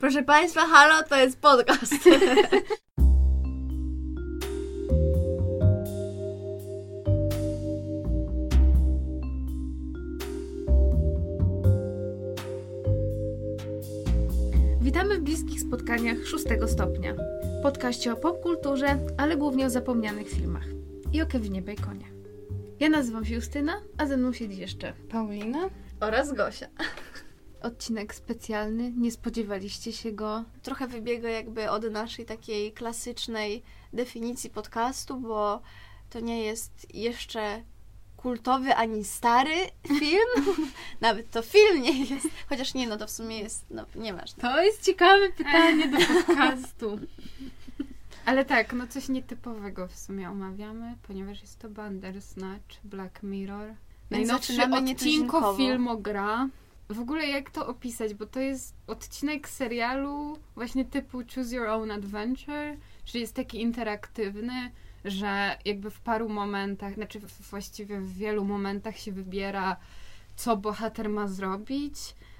Proszę Państwa, halo, to jest podcast. Witamy w bliskich spotkaniach szóstego stopnia. Podkaście o popkulturze, ale głównie o zapomnianych filmach. I o Kevinie Baconie. Ja nazywam się Justyna, a ze mną siedzi jeszcze Paulina? Oraz Gosia. Odcinek specjalny. Nie spodziewaliście się go. Trochę wybiega jakby od naszej takiej klasycznej definicji podcastu, bo to nie jest jeszcze kultowy ani stary film. Nawet to film nie jest. Chociaż nie, no to w sumie jest, no nieważne. To jest ciekawe pytanie do podcastu. Ale tak, no coś nietypowego w sumie omawiamy, ponieważ jest to Bandersnatch, Black Mirror. Najnowszy zaczynamy odcinko filmogra. W ogóle jak to opisać, bo to jest odcinek serialu właśnie typu Choose Your Own Adventure, czyli jest taki interaktywny, że jakby w paru momentach, znaczy właściwie w wielu momentach się wybiera, co bohater ma zrobić,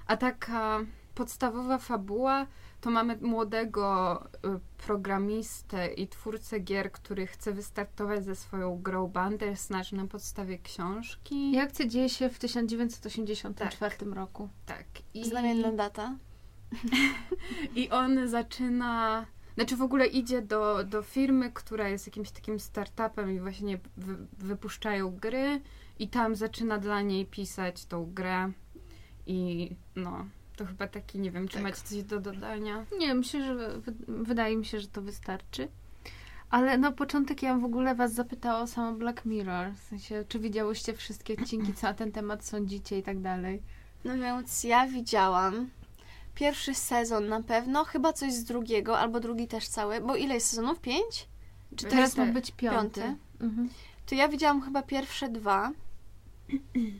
a taka podstawowa fabuła to mamy młodego y, programistę i twórcę gier, który chce wystartować ze swoją grą Bandersnatch na podstawie książki. I akcja dzieje się w 1984 roku. Tak. I, Znamienna data. I on zaczyna. Znaczy w ogóle idzie do, do firmy, która jest jakimś takim startupem i właśnie wy, wypuszczają gry i tam zaczyna dla niej pisać tą grę i no, to chyba taki, nie wiem, czy Tak. macie coś do dodania? Nie, myślę, że wy, wydaje mi się, że to wystarczy. Ale na początek ja w ogóle was zapytała o samo Black Mirror. W sensie, czy widziałyście wszystkie odcinki, co na ten temat sądzicie i tak dalej. No więc ja widziałam pierwszy sezon na pewno, chyba coś z drugiego, albo drugi też cały, bo ile jest sezonów? Pięć? Czy Teraz ma być piąty. piąty? Mhm. To ja widziałam chyba pierwsze dwa.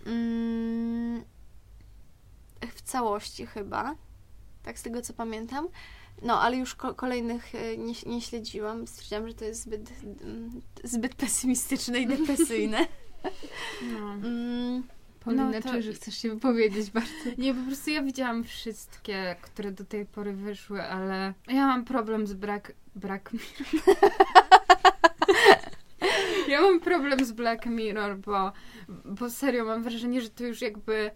Mm, w całości chyba. Tak z tego co pamiętam. No, ale już ko- kolejnych e, nie, nie śledziłam. Stwierdziłam, że to jest zbyt, mm, zbyt pesymistyczne i depresyjne. No. Mm, Paulina, No to- czuję, że chcesz się wypowiedzieć bardzo. Nie, po prostu ja widziałam wszystkie, które do tej pory wyszły, ale ja mam problem z brak... brak Mirror. ja mam problem z Black Mirror, bo, bo serio mam wrażenie, że to już jakby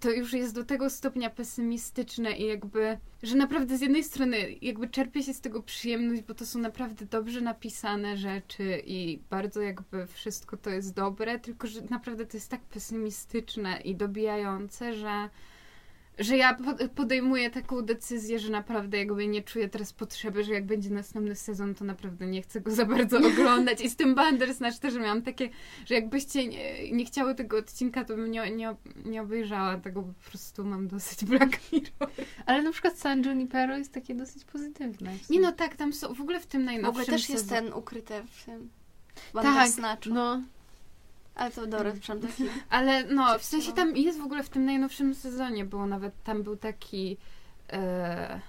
to już jest do tego stopnia pesymistyczne i jakby, że naprawdę z jednej strony jakby czerpie się z tego przyjemność, bo to są naprawdę dobrze napisane rzeczy i bardzo jakby wszystko to jest dobre, tylko że naprawdę to jest tak pesymistyczne i dobijające, że że ja po- podejmuję taką decyzję, że naprawdę jakby nie czuję teraz potrzeby, że jak będzie następny sezon, to naprawdę nie chcę go za bardzo oglądać. I z tym Bandersnatch też miałam takie, że jakbyście nie, nie chciały tego odcinka, to bym nie, nie, nie obejrzała tego, bo po prostu mam dosyć Black Mirror. Ale na przykład San Junipero jest takie dosyć pozytywne. Nie no tak, tam są, w ogóle w tym w najnowszym ogóle też jest sezonie- ten ukryty w tym Tak, Bandersnatchu. no. Ale to dobra, przepraszam, taki Ale no, w sensie wstrzymałam. tam jest w ogóle w tym najnowszym sezonie, było nawet tam był taki e,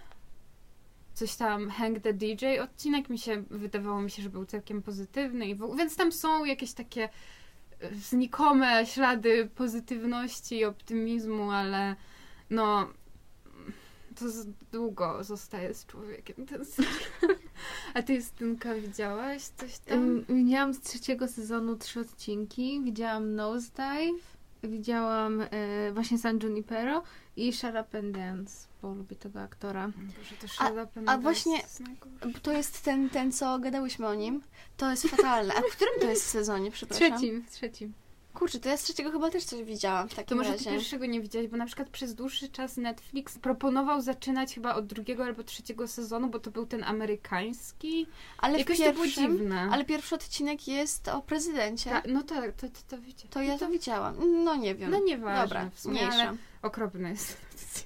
coś tam Hank the DJ odcinek, mi się wydawało mi się, że był całkiem pozytywny i w, ogóle- więc tam są jakieś takie e, znikome ślady pozytywności i optymizmu, ale no to z, długo zostaje z człowiekiem ten serial. A ty Justynka widziałaś coś tam? Widziałam z trzeciego sezonu trzy odcinki. Widziałam Nosedive, widziałam e, właśnie San Junipero i Shut Up and Dance, bo lubię tego aktora. Boże, to Up and a właśnie-. To jest ten, ten, co gadałyśmy o nim. To jest fatalne. A w którym to jest sezonie, przepraszam? Trzecim, w trzecim. Kurczę, to ja z trzeciego chyba też coś widziałam w takim To może ty razie. pierwszego nie widziałeś, bo na przykład przez dłuższy czas Netflix proponował zaczynać chyba od drugiego albo trzeciego sezonu, bo to był ten amerykański. Ale Jakoś to było dziwne. ale pierwszy odcinek jest o prezydencie. Ta, no tak, to, to, to widzicie. To ja to widziałam. No nie wiem. No nieważne Dobra, w sumie, mniejsza. ale okropne jest.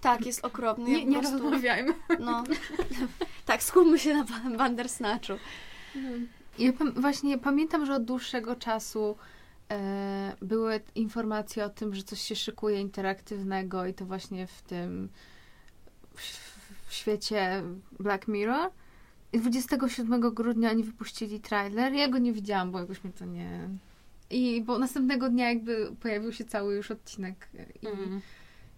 Tak, jest okropny. Nie, ja nie prostu, rozmawiajmy. No. tak, skupmy się na Ban- Bandersnatchu. Ja pam- właśnie pamiętam, że od dłuższego czasu były informacje o tym, że coś się szykuje interaktywnego i to właśnie w tym w, świecie Black Mirror. I 27 grudnia oni wypuścili trailer. Ja go nie widziałam, bo jakoś mnie to nie... I bo następnego dnia jakby pojawił się cały już odcinek e, i, Mm.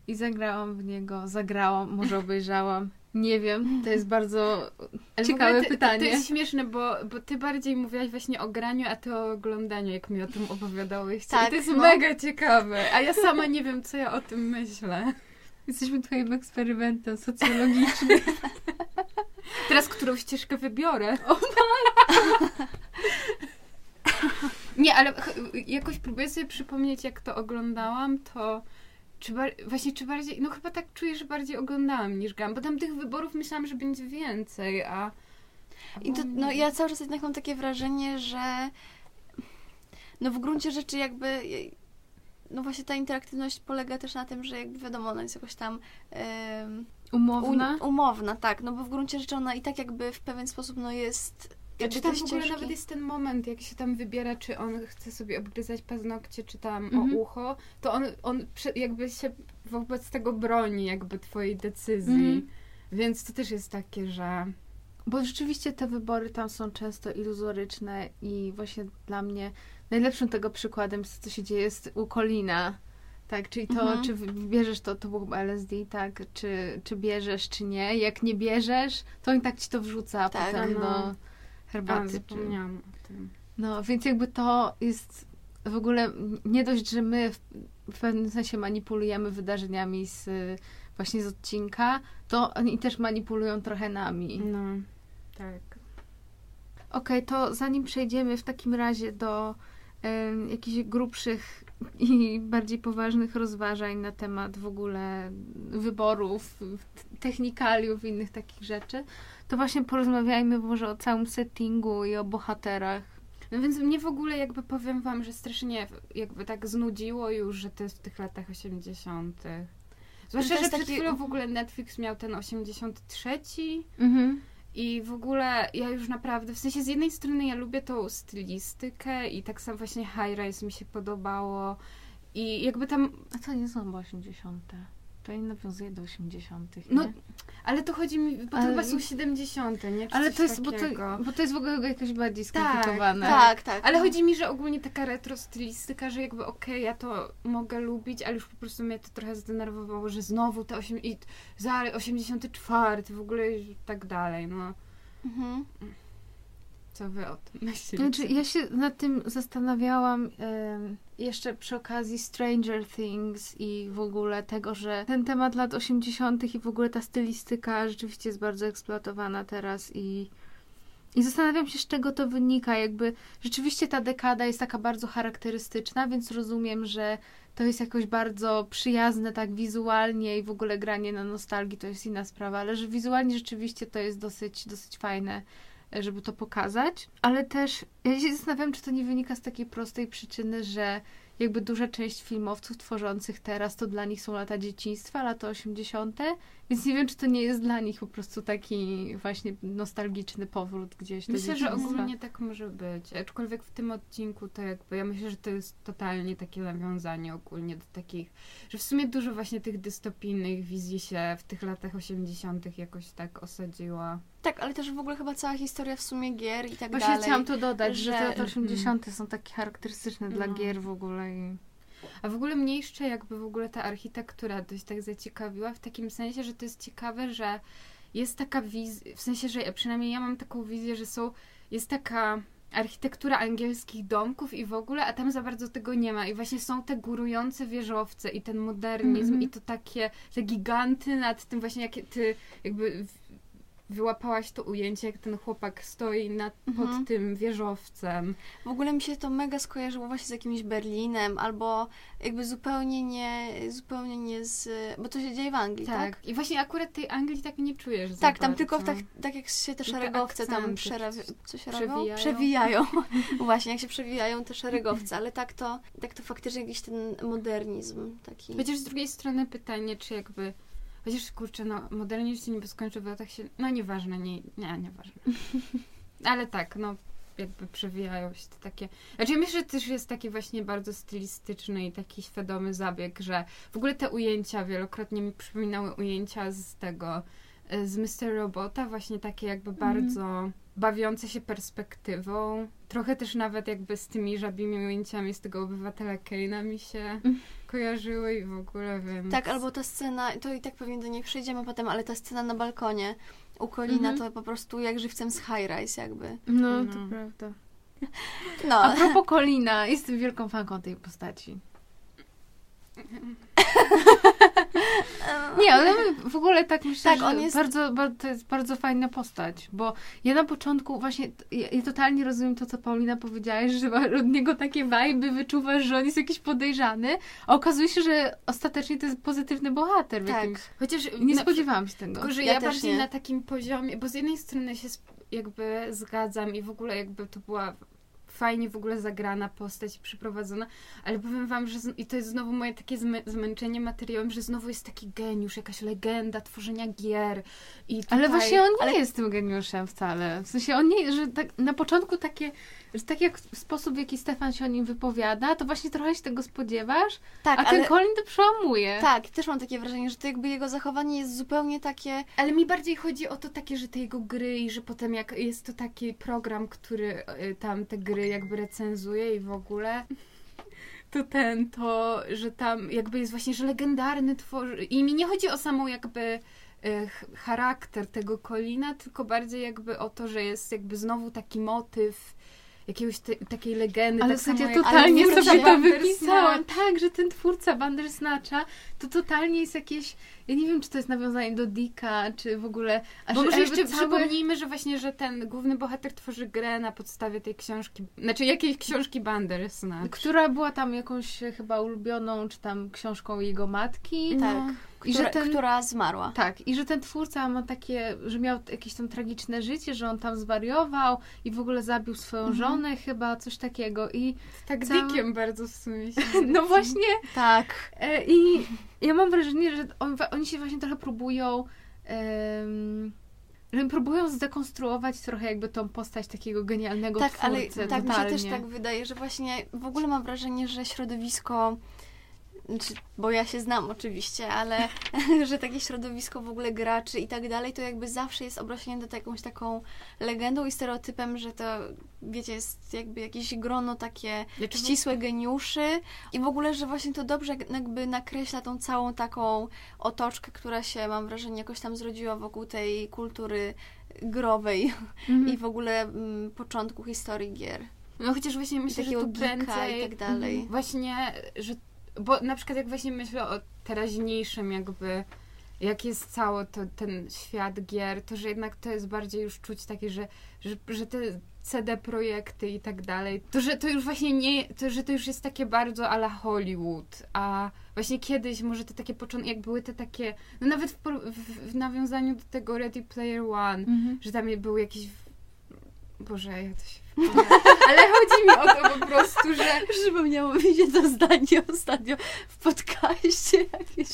i zagrałam w niego, zagrałam, może obejrzałam Nie wiem, to jest bardzo Ale ciekawe ty, pytanie. To jest śmieszne, bo, bo ty bardziej mówiłaś właśnie o graniu, a ty o oglądaniu, jak mi o tym opowiadałeś. Tak, I to jest no. mega ciekawe. A ja sama nie wiem, co ja o tym myślę. Jesteśmy twoim eksperymentem socjologicznym. Teraz którą ścieżkę wybiorę? Nie, ale jakoś próbuję sobie przypomnieć, jak to oglądałam, to czy właśnie czy bardziej, no chyba tak czuję, że bardziej oglądałam niż grałam, bo tam tych wyborów myślałam, że będzie więcej, a... I to, no ja cały czas jednak mam takie wrażenie, że no w gruncie rzeczy jakby no właśnie ta interaktywność polega też na tym, że jakby wiadomo, ona jest jakoś tam Umowna? u- umowna, tak, no bo w gruncie rzeczy ona i tak jakby w pewien sposób no jest Ja jakby czy tam te w ogóle nawet jest ten moment, jak się tam wybiera, czy on chce sobie obgryzać paznokcie, czy tam Mhm. o ucho, to on, on jakby się wobec tego broni, jakby twojej decyzji. Mhm. Więc to też jest takie, że... Bo rzeczywiście te wybory tam są często iluzoryczne i właśnie dla mnie najlepszym tego przykładem co się dzieje jest u Colina. Tak, czyli to, Mhm. czy bierzesz to, to było chyba LSD, tak, czy, czy bierzesz, czy nie. Jak nie bierzesz, to on tak ci to wrzuca Tak, potem no. Do A, herbaty. Czy... zapomniałam o tym. No, więc jakby to jest w ogóle nie dość, że my w, w pewnym sensie manipulujemy wydarzeniami z właśnie z odcinka, to oni też manipulują trochę nami. No, tak. Okej, to zanim przejdziemy w takim razie do em, jakichś grubszych i bardziej poważnych rozważań na temat w ogóle wyborów, technikaliów i innych takich rzeczy, to właśnie porozmawiajmy może o całym settingu i o bohaterach. No więc mnie w ogóle jakby powiem wam, że strasznie jakby tak znudziło już, że to jest w tych latach 80. Zwłaszcza, że przed taki- chwilą w ogóle Netflix miał ten 83 Mhm. I w ogóle ja już naprawdę, w sensie z jednej strony ja lubię tą stylistykę i tak samo właśnie High Rise mi się podobało i jakby tam, A to nie są chyba 80. To nie nawiązuje do 80. No, nie? ale to chodzi mi, bo to Ale- chyba są 70, nie? Czy Ale to jest, bo to, bo to jest w ogóle jakoś bardziej Tak, skomplikowane. Tak, tak. Ale chodzi mi, że ogólnie taka retro stylistyka, że jakby okej, ja to mogę lubić, ale już po prostu mnie to trochę zdenerwowało, że znowu te 8, i za 84 w ogóle i tak dalej, no. Mhm. Co wy o tym myślicie? Znaczy, ja się nad tym zastanawiałam jeszcze przy okazji Stranger Things i w ogóle tego, że ten temat lat 80. i w ogóle ta stylistyka rzeczywiście jest bardzo eksploatowana teraz i, i zastanawiam się, z czego to wynika. Jakby rzeczywiście ta dekada jest taka bardzo charakterystyczna, więc rozumiem, że to jest jakoś bardzo przyjazne tak wizualnie i w ogóle granie na nostalgii to jest inna sprawa, ale że wizualnie rzeczywiście to jest dosyć, dosyć fajne żeby to pokazać, ale też ja się zastanawiam, czy to nie wynika z takiej prostej przyczyny, że jakby duża część filmowców tworzących teraz to dla nich są lata dzieciństwa, lata 80., więc nie wiem, czy to nie jest dla nich po prostu taki właśnie nostalgiczny powrót gdzieś do Myślę, że ogólnie tak może być. Aczkolwiek w tym odcinku to jakby, ja myślę, że to jest totalnie takie nawiązanie ogólnie do takich, że w sumie dużo właśnie tych dystopijnych wizji się w tych latach 80. jakoś tak osadziła. Tak, ale też w ogóle chyba cała historia w sumie gier i tak Właśnie dalej. chciałam to dodać, że, że- te lata 80. są takie charakterystyczne dla No. gier w ogóle i... A w ogóle mnie jeszcze jakby w ogóle ta architektura dość tak zaciekawiła, w takim sensie, że to jest ciekawe, że jest taka wizja, w sensie, że przynajmniej ja mam taką wizję, że są, jest taka architektura angielskich domków i w ogóle, a tam za bardzo tego nie ma. I właśnie są te górujące wieżowce i ten modernizm Mhm. i to takie, te giganty nad tym właśnie, jakie ty jakby wyłapałaś to ujęcie, jak ten chłopak stoi nad, Mhm. pod tym wieżowcem. W ogóle mi się to mega skojarzyło właśnie z jakimś Berlinem, albo jakby zupełnie nie, zupełnie nie z... Bo to się dzieje w Anglii, tak? Tak. I właśnie akurat tej Anglii tak nie czujesz Tak, tam bardzo. tylko tak, tak jak się te I te szeregowce tam przerawi... Co się przewijają. Przewijają. Właśnie, jak się przewijają te szeregowce, ale tak to, tak to faktycznie jakiś ten modernizm taki. Chociaż z drugiej strony pytanie, czy jakby... Chociaż kurczę, no modernizm się niby skończył w latach się... No nieważne, nie, nie, nieważne. Ale tak, no jakby przewijają się te takie... Znaczy ja myślę, że też jest taki właśnie bardzo stylistyczny i taki świadomy zabieg, że w ogóle te ujęcia wielokrotnie mi przypominały ujęcia z tego, z Mr. Robota, właśnie takie jakby bardzo bawiące się perspektywą. Trochę też nawet jakby z tymi żabimi ujęciami z tego obywatela Keina mi się Mm. kojarzyły i w ogóle, więc... Tak, albo ta scena, to i tak pewnie do niej przejdziemy potem, ale ta scena na balkonie u Kolina Mhm. to po prostu jak żywcem z High Rise jakby. No, No. to prawda. No, A propos Kolina, jestem wielką fanką tej postaci. Nie, ale w ogóle tak myślę, Tak, że on jest- bardzo, bardzo, to jest bardzo fajna postać, bo ja na początku właśnie, ja, ja totalnie rozumiem to, co Paulina powiedziałaś, że ma od niego takie wajby, wyczuwasz, że on jest jakiś podejrzany, a okazuje się, że ostatecznie to jest pozytywny bohater Tak. jakimś... Chociaż Nie na- spodziewałam się tego. Tylko, że Ja ja, bardziej nie. na takim poziomie, bo z jednej strony się jakby zgadzam i w ogóle jakby to była fajnie w ogóle zagrana postać i przeprowadzona, ale powiem wam, że z- i to jest znowu moje takie zmę- zmęczenie materiałem, że znowu jest taki geniusz, jakaś legenda tworzenia gier i tutaj... Ale właśnie on nie ale- jest tym geniuszem wcale. W sensie on nie, że tak, na początku takie, że tak jak sposób, w jaki Stefan się o nim wypowiada, to właśnie trochę się tego spodziewasz, tak, a ten ale Colin to przełamuje. tak, też mam takie wrażenie, że to jakby jego zachowanie jest zupełnie takie Ale mi bardziej chodzi o to takie, że te jego gry i że potem jak jest to taki program, który y, tam te gry jakby recenzuje i w ogóle to ten, to, że tam jakby jest właśnie, że legendarny tworzy i mi nie chodzi o samą jakby y, ch- charakter tego Kolina, tylko bardziej jakby o to, że jest jakby znowu taki motyw jakiegoś te, takiej legendy. Ale tak ja jak totalnie twórca sobie to wypisałam. Tak, że ten twórca Bandersnatcha to totalnie jest jakieś... Ja nie wiem, czy to jest nawiązanie do Dicka, czy w ogóle... A Bo że może jeszcze całe- przypomnijmy, że właśnie, że ten główny bohater tworzy grę na podstawie tej książki, znaczy jakiejś książki Bandersnatch. Która była tam jakąś chyba ulubioną, czy tam książką jego matki. No. tak, I która, że ten, która zmarła. Tak, i że ten twórca ma takie, że miał jakieś tam tragiczne życie, że on tam zwariował i w ogóle zabił swoją Mhm. żonę chyba, coś takiego. I Tak Całe- Dickiem bardzo w sumie się no właśnie, Tak. e, i ja mam wrażenie, że on, oni się właśnie trochę próbują, że próbują zdekonstruować trochę jakby tą postać takiego genialnego Tak, ale twórcy. tak mi się totalnie. też tak wydaje, że właśnie w ogóle mam wrażenie, że środowisko, znaczy, bo ja się znam oczywiście, ale że takie środowisko w ogóle graczy i tak dalej, to jakby zawsze jest obrośnięte jakąś taką legendą i stereotypem, że to, wiecie, jest jakby jakieś grono takie Znaczy, ścisłe geniuszy i w ogóle, że właśnie to dobrze jakby nakreśla tą całą taką otoczkę, która się, mam wrażenie, jakoś tam zrodziła wokół tej kultury growej Mhm. i w ogóle mm, początku historii gier. No chociaż właśnie myślę, że tu prędzej i tak dalej. właśnie, że bo na przykład jak właśnie myślę o teraźniejszym jakby jak jest cały to, ten świat gier, to że jednak to jest bardziej już czuć takie, że, że, że te CD projekty i tak dalej, to że to już właśnie nie, to, że to już jest takie bardzo ala Hollywood, a właśnie kiedyś może te takie początki, jak były te takie, no nawet w, w, w nawiązaniu do tego Ready Player One, Mhm. że tam był jakiś. Boże, ja to się. Ale chodzi mi o to po prostu, że. Przypomniało mi się to zdanie ostatnio w podcaście jakieś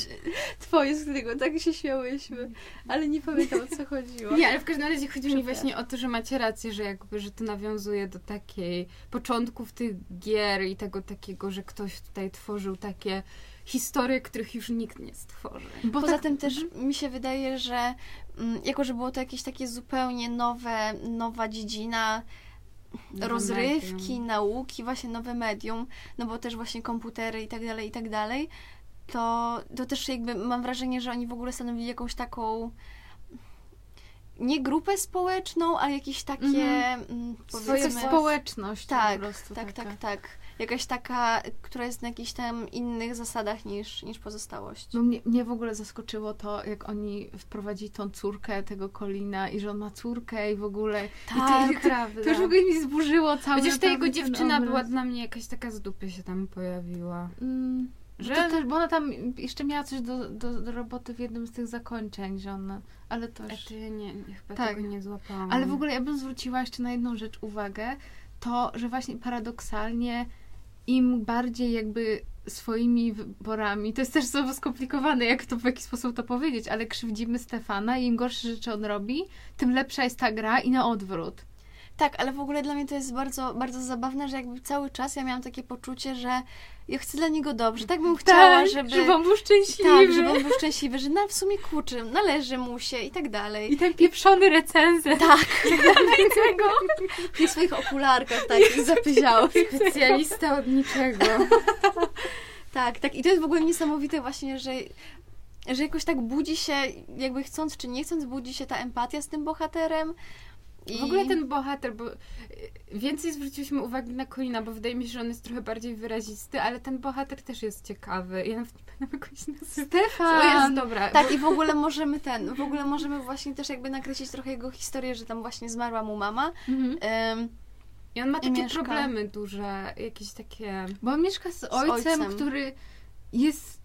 twoje, z którego tak się śmiałyśmy, ale nie pamiętam o co chodziło. Nie, ale w każdym razie chodzi mi właśnie o to, że macie rację, że jakby, że to nawiązuje do takiej początków tych gier i tego takiego, że ktoś tutaj tworzył takie historie, których już nikt nie stworzy. Bo Poza tak, tym też mi się wydaje, że mm, jako, że było to jakieś takie zupełnie nowe, nowa dziedzina Nowe rozrywki, medium. nauki, właśnie nowe medium, no bo też właśnie komputery i tak dalej, i tak dalej, to, to też jakby mam wrażenie, że oni w ogóle stanowili jakąś taką nie grupę społeczną, ale jakieś takie Mhm. mm, powiedzmy... społeczność Tak, po prostu. tak, taka. tak, tak. Jakaś taka, która jest na jakichś tam innych zasadach niż, niż pozostałość. No mnie, mnie w ogóle zaskoczyło to, jak oni wprowadzili tą córkę tego Kolina i że on ma córkę i w ogóle... Tak, I to, prawda. to już w ogóle mi zburzyło cały Chociaż ta jego dziewczyna obraz. była dla mnie jakaś taka z dupy się tam pojawiła. Mm, Że- to też, bo ona tam jeszcze miała coś do, do, do roboty w jednym z tych zakończeń, że ona... Ale to już... ja nie, nie, chyba Tak. tego nie złapałam. Ale w ogóle ja bym zwróciła jeszcze na jedną rzecz uwagę, to, że właśnie paradoksalnie im bardziej jakby swoimi wyborami, to jest też znowu skomplikowane, jak to w jaki sposób to powiedzieć, ale krzywdzimy Stefana i im gorsze rzeczy on robi, tym lepsza jest ta gra i na odwrót. Tak, ale w ogóle dla mnie to jest bardzo, bardzo zabawne, że jakby cały czas ja miałam takie poczucie, że ja chcę dla niego dobrze. Tak bym chciała, tak, żeby... żeby on był szczęśliwy. Tak, żeby on był szczęśliwy, że na w sumie kurczę, należy mu się i tak dalej. I ten pieprzony recenzent. Tak, tego. W tych swoich okularkach takich zapyziałych. Specjalista od niczego. Tak, tak. I to jest w ogóle niesamowite właśnie, że, że jakoś tak budzi się, jakby chcąc czy nie chcąc, budzi się ta empatia z tym bohaterem. I... W ogóle ten bohater, bo y, więcej zwróciliśmy uwagi na Colina, bo wydaje mi się, że on jest trochę bardziej wyrazisty, ale ten bohater też jest ciekawy. Ja nawet nie pamiętam jak on się nazywa. Stefan! O, jest dobra. Tak, i w ogóle możemy ten, w ogóle możemy właśnie też jakby nakreślić trochę jego historię, że tam właśnie zmarła mu mama. Mhm. Ym, I on ma takie mieszka. problemy duże, jakieś takie... Bo on mieszka z ojcem, ojcem. który jest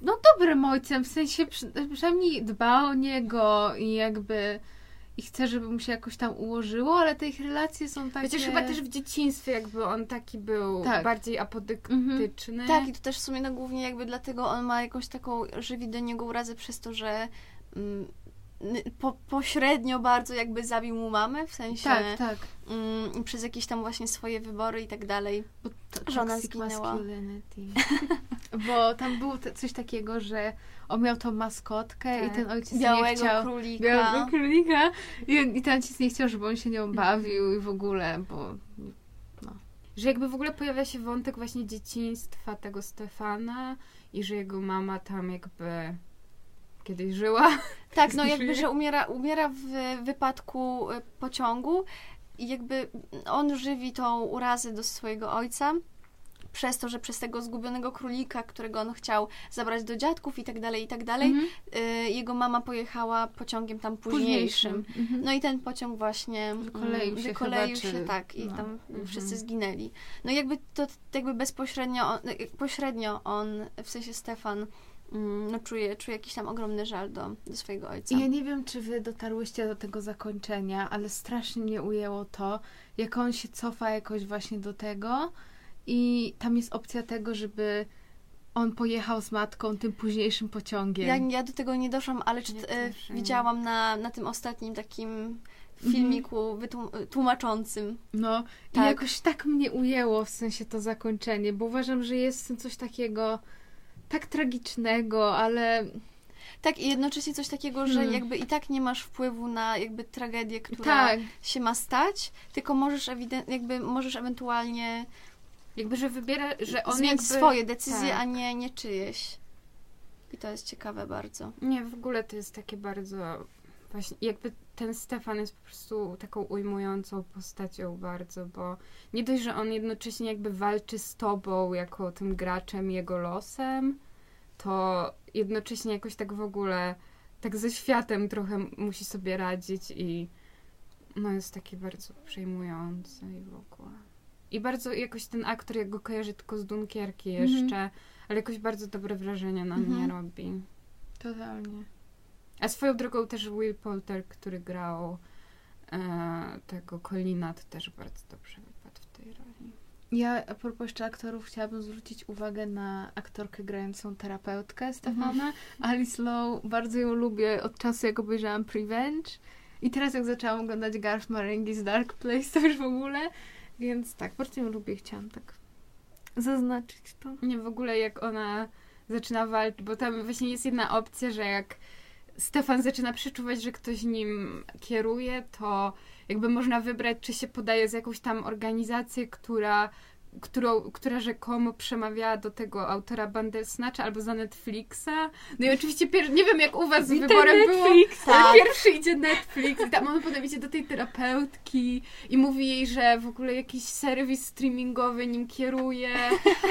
no dobrym ojcem, w sensie przy, przynajmniej dba o niego i jakby i chce, żeby mu się jakoś tam ułożyło, ale te ich relacje są takie... Chociaż chyba też w dzieciństwie jakby on taki był Tak. bardziej apodyktyczny. tak, i to też w sumie no głównie jakby dlatego on ma jakąś taką, żywi do niego urazę przez to, że mm, po, pośrednio bardzo jakby zabił mu mamę, w sensie Tak, tak. mm, przez jakieś tam właśnie swoje wybory i tak dalej. Bo to Żona zginęła. Bo tam było te, coś takiego, że on miał tą maskotkę i Tak. ten ojciec nie Białego chciał... królika. Białego królika. I, I ten ojciec nie chciał, żeby on się nią bawił i w ogóle, bo... Że jakby w ogóle pojawia się wątek właśnie dzieciństwa tego Stefana i że jego mama tam jakby kiedyś żyła. Tak, no jakby, że umiera, umiera w wypadku e, pociągu i jakby on żywi tą urazę do swojego ojca przez to, że przez tego zgubionego królika, którego on chciał zabrać do dziadków i tak dalej, i tak dalej, Mhm. y, jego mama pojechała pociągiem tam późniejszym. Mhm. No i ten pociąg właśnie Wykoleił mm, się wykoleił chyba, się, czy- tak, i no. tam Mhm. wszyscy zginęli. No jakby to jakby bezpośrednio, on, pośrednio on, w sensie Stefan, mm, no czuje, czuje jakiś tam ogromny żal do, do swojego ojca. I ja nie wiem, czy wy dotarłyście do tego zakończenia, ale strasznie mnie ujęło to, jak on się cofa jakoś właśnie do tego i tam jest opcja tego, żeby on pojechał z matką tym późniejszym pociągiem. Ja, ja do tego nie doszłam, ale czy, e, widziałam na, na tym ostatnim takim Mhm. filmiku tłumaczącym. No i Tak. jakoś tak mnie ujęło w sensie to zakończenie, bo uważam, że jest w tym coś takiego tak tragicznego, ale Tak, i jednocześnie coś takiego, że Hmm. jakby i tak nie masz wpływu na jakby tragedię, która tak, się ma stać, tylko możesz ewiden- jakby możesz ewentualnie Jakby, że wybiera, że on zmienić jakby... swoje decyzje, tak. a nie, nie czyjeś. I to jest ciekawe bardzo. Nie, w ogóle to jest takie bardzo... Właśnie, jakby ten Stefan jest po prostu taką ujmującą postacią bardzo, bo nie dość, że on jednocześnie jakby walczy z tobą jako tym graczem, jego losem, to jednocześnie jakoś tak w ogóle tak ze światem trochę musi sobie radzić i no jest taki bardzo przejmujący i w ogóle. I bardzo jakoś ten aktor, jak go kojarzy tylko z Dunkierki Mhm. jeszcze, ale jakoś bardzo dobre wrażenie na mnie Mhm. robi. totalnie. A swoją drogą też Will Poulter, który grał e, tego Colina, to też bardzo dobrze wypadł w tej roli. Ja a propos jeszcze aktorów chciałabym zwrócić uwagę na aktorkę grającą terapeutkę Stefana. Alice Lowe, bardzo ją lubię od czasu jak obejrzałam Prevenge. I teraz jak zaczęłam oglądać Garth Marenghi's Dark Place, to już w ogóle. Więc tak, bardzo ją lubię, chciałam tak zaznaczyć to. Nie, w ogóle jak ona zaczyna walczyć, bo tam właśnie jest jedna opcja, że jak Stefan zaczyna przeczuwać, że ktoś nim kieruje, to jakby można wybrać, czy się podaje z jakąś tam organizację, która, którą, która rzekomo przemawiała do tego autora Bandersnatcha albo za Netflixa. No i oczywiście pier- nie wiem jak u was z wyborem było. Tak. Pierwszy idzie Netflix i tam on potem idzie do tej terapeutki i mówi jej, że w ogóle jakiś serwis streamingowy nim kieruje,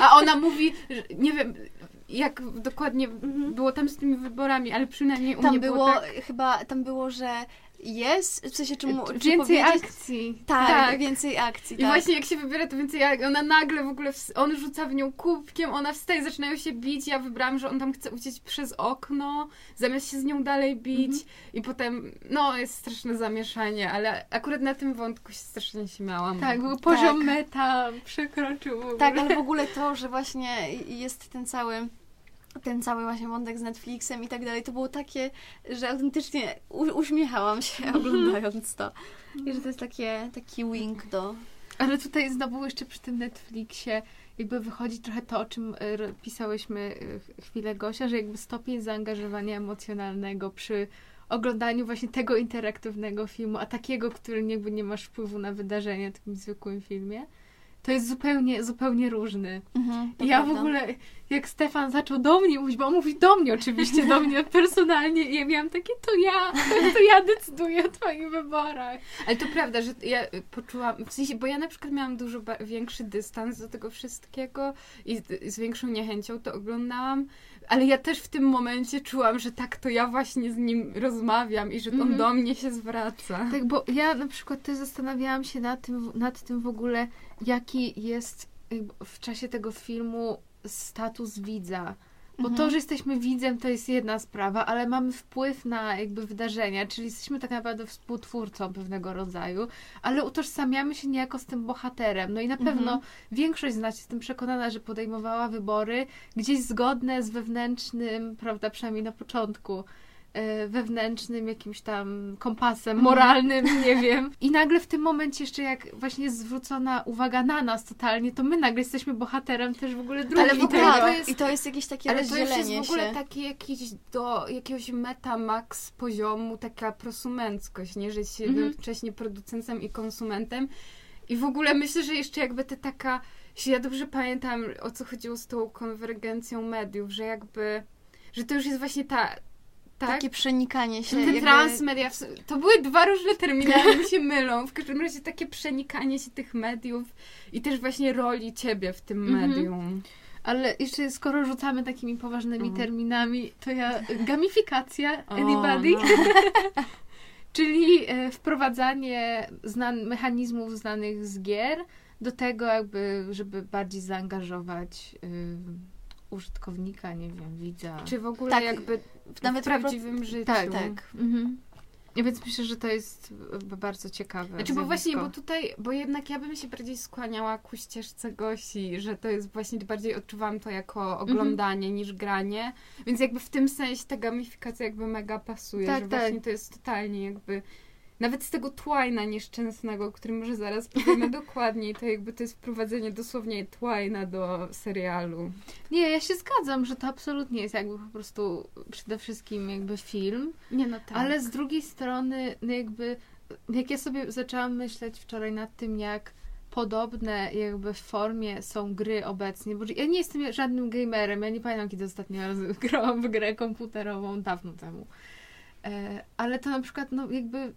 a ona mówi, że nie wiem jak dokładnie Mhm. było tam z tymi wyborami, ale przynajmniej u Tam mnie było, było tak... chyba, tam było, że jest, w sensie czy, mu, czy Więcej akcji. Tak, Tak. więcej akcji, I tak. właśnie jak się wybiera, to więcej jak ona nagle w ogóle, on rzuca w nią kubkiem, ona wstaje, zaczynają się bić, ja wybrałam, że on tam chce uciec przez okno, zamiast się z nią dalej bić Mhm. i potem, no jest straszne zamieszanie, ale akurat na tym wątku się strasznie śmiałam. Tak, był poziom Tak. meta, przekroczył w ogóle. Tak, ale w ogóle to, że właśnie jest ten cały ten cały właśnie wątek z Netflixem i tak dalej, to było takie, że autentycznie uśmiechałam się oglądając to. I że to jest takie, taki wink do... Ale tutaj znowu jeszcze przy tym Netflixie jakby wychodzi trochę to, o czym e, pisałyśmy e, chwilę Gosia, że jakby stopień zaangażowania emocjonalnego przy oglądaniu właśnie tego interaktywnego filmu, a takiego, który jakby nie masz wpływu na wydarzenia w takim zwykłym filmie, to jest zupełnie, zupełnie różny. Mhm, ja w prawda. ogóle, jak Stefan zaczął do mnie mówić, bo on mówi do mnie oczywiście, do mnie personalnie i ja miałam takie, to ja, to ja decyduję o twoich wyborach. Ale to prawda, że ja poczułam, w sensie, bo ja na przykład miałam dużo większy dystans do tego wszystkiego i z, z większą niechęcią to oglądałam, ale ja też w tym momencie czułam, że tak, to ja właśnie z nim rozmawiam i że on Mhm. do mnie się zwraca. Tak, bo ja na przykład też zastanawiałam się nad tym, nad tym w ogóle, jaki jest w czasie tego filmu status widza. Bo to, Mhm. że jesteśmy widzem, to jest jedna sprawa, ale mamy wpływ na jakby wydarzenia, czyli jesteśmy tak naprawdę współtwórcą pewnego rodzaju, ale utożsamiamy się niejako z tym bohaterem. No i na Mhm. pewno większość z nas, jestem przekonana, że podejmowała wybory gdzieś zgodne z wewnętrznym, prawda, przynajmniej na początku, wewnętrznym jakimś tam kompasem Mhm. moralnym, nie wiem. I nagle w tym momencie jeszcze jak właśnie jest zwrócona uwaga na nas totalnie, to my nagle jesteśmy bohaterem też w ogóle drugiej Ale w ogóle to jest- i to jest jakieś takie Ale to już rozdzielenie jest w ogóle się. takie jakieś do jakiegoś metamax poziomu, taka prosumenckość, nie? Że jest Mhm. jednocześnie producentem i konsumentem. I w ogóle myślę, że jeszcze jakby to taka, jeśli ja dobrze pamiętam, o co chodziło z tą konwergencją mediów, że jakby, że to już jest właśnie ta, tak? Takie przenikanie się. Jakby- transmedia, to były dwa różne terminy, ale mi się mylą. W każdym razie takie przenikanie się tych mediów i też właśnie roli ciebie w tym Mhm. medium. Ale jeszcze skoro rzucamy takimi poważnymi Mhm. terminami, to ja gamifikacja O, anybody, no. czyli e, wprowadzanie znan- mechanizmów znanych z gier do tego jakby, żeby bardziej zaangażować y, użytkownika, nie wiem, widza. Czy w ogóle Tak, jakby nawet w po pro- prawdziwym życiu. Tak, tak. Mhm. Ja więc myślę, że to jest bardzo ciekawe. Znaczy, bo właśnie, zjawisko. bo tutaj, bo jednak ja bym się bardziej skłaniała ku ścieżce Gosi, że to jest właśnie, bardziej odczuwam to jako oglądanie niż granie, więc jakby w tym sensie ta gamifikacja jakby mega pasuje, Tak, że tak. właśnie to jest totalnie jakby, nawet z tego Twina nieszczęsnego, o którym może zaraz powiemy dokładniej, to jakby to jest wprowadzenie dosłownie Twina do serialu. Nie, ja się zgadzam, że to absolutnie jest jakby po prostu przede wszystkim jakby film, Nie no tak. Ale z drugiej strony, no jakby, jak ja sobie zaczęłam myśleć wczoraj nad tym, jak podobne jakby w formie są gry obecnie, bo ja nie jestem żadnym gamerem, ja nie pamiętam, kiedy ostatnio raz grałam w grę komputerową, dawno temu. E, ale to na przykład, no jakby,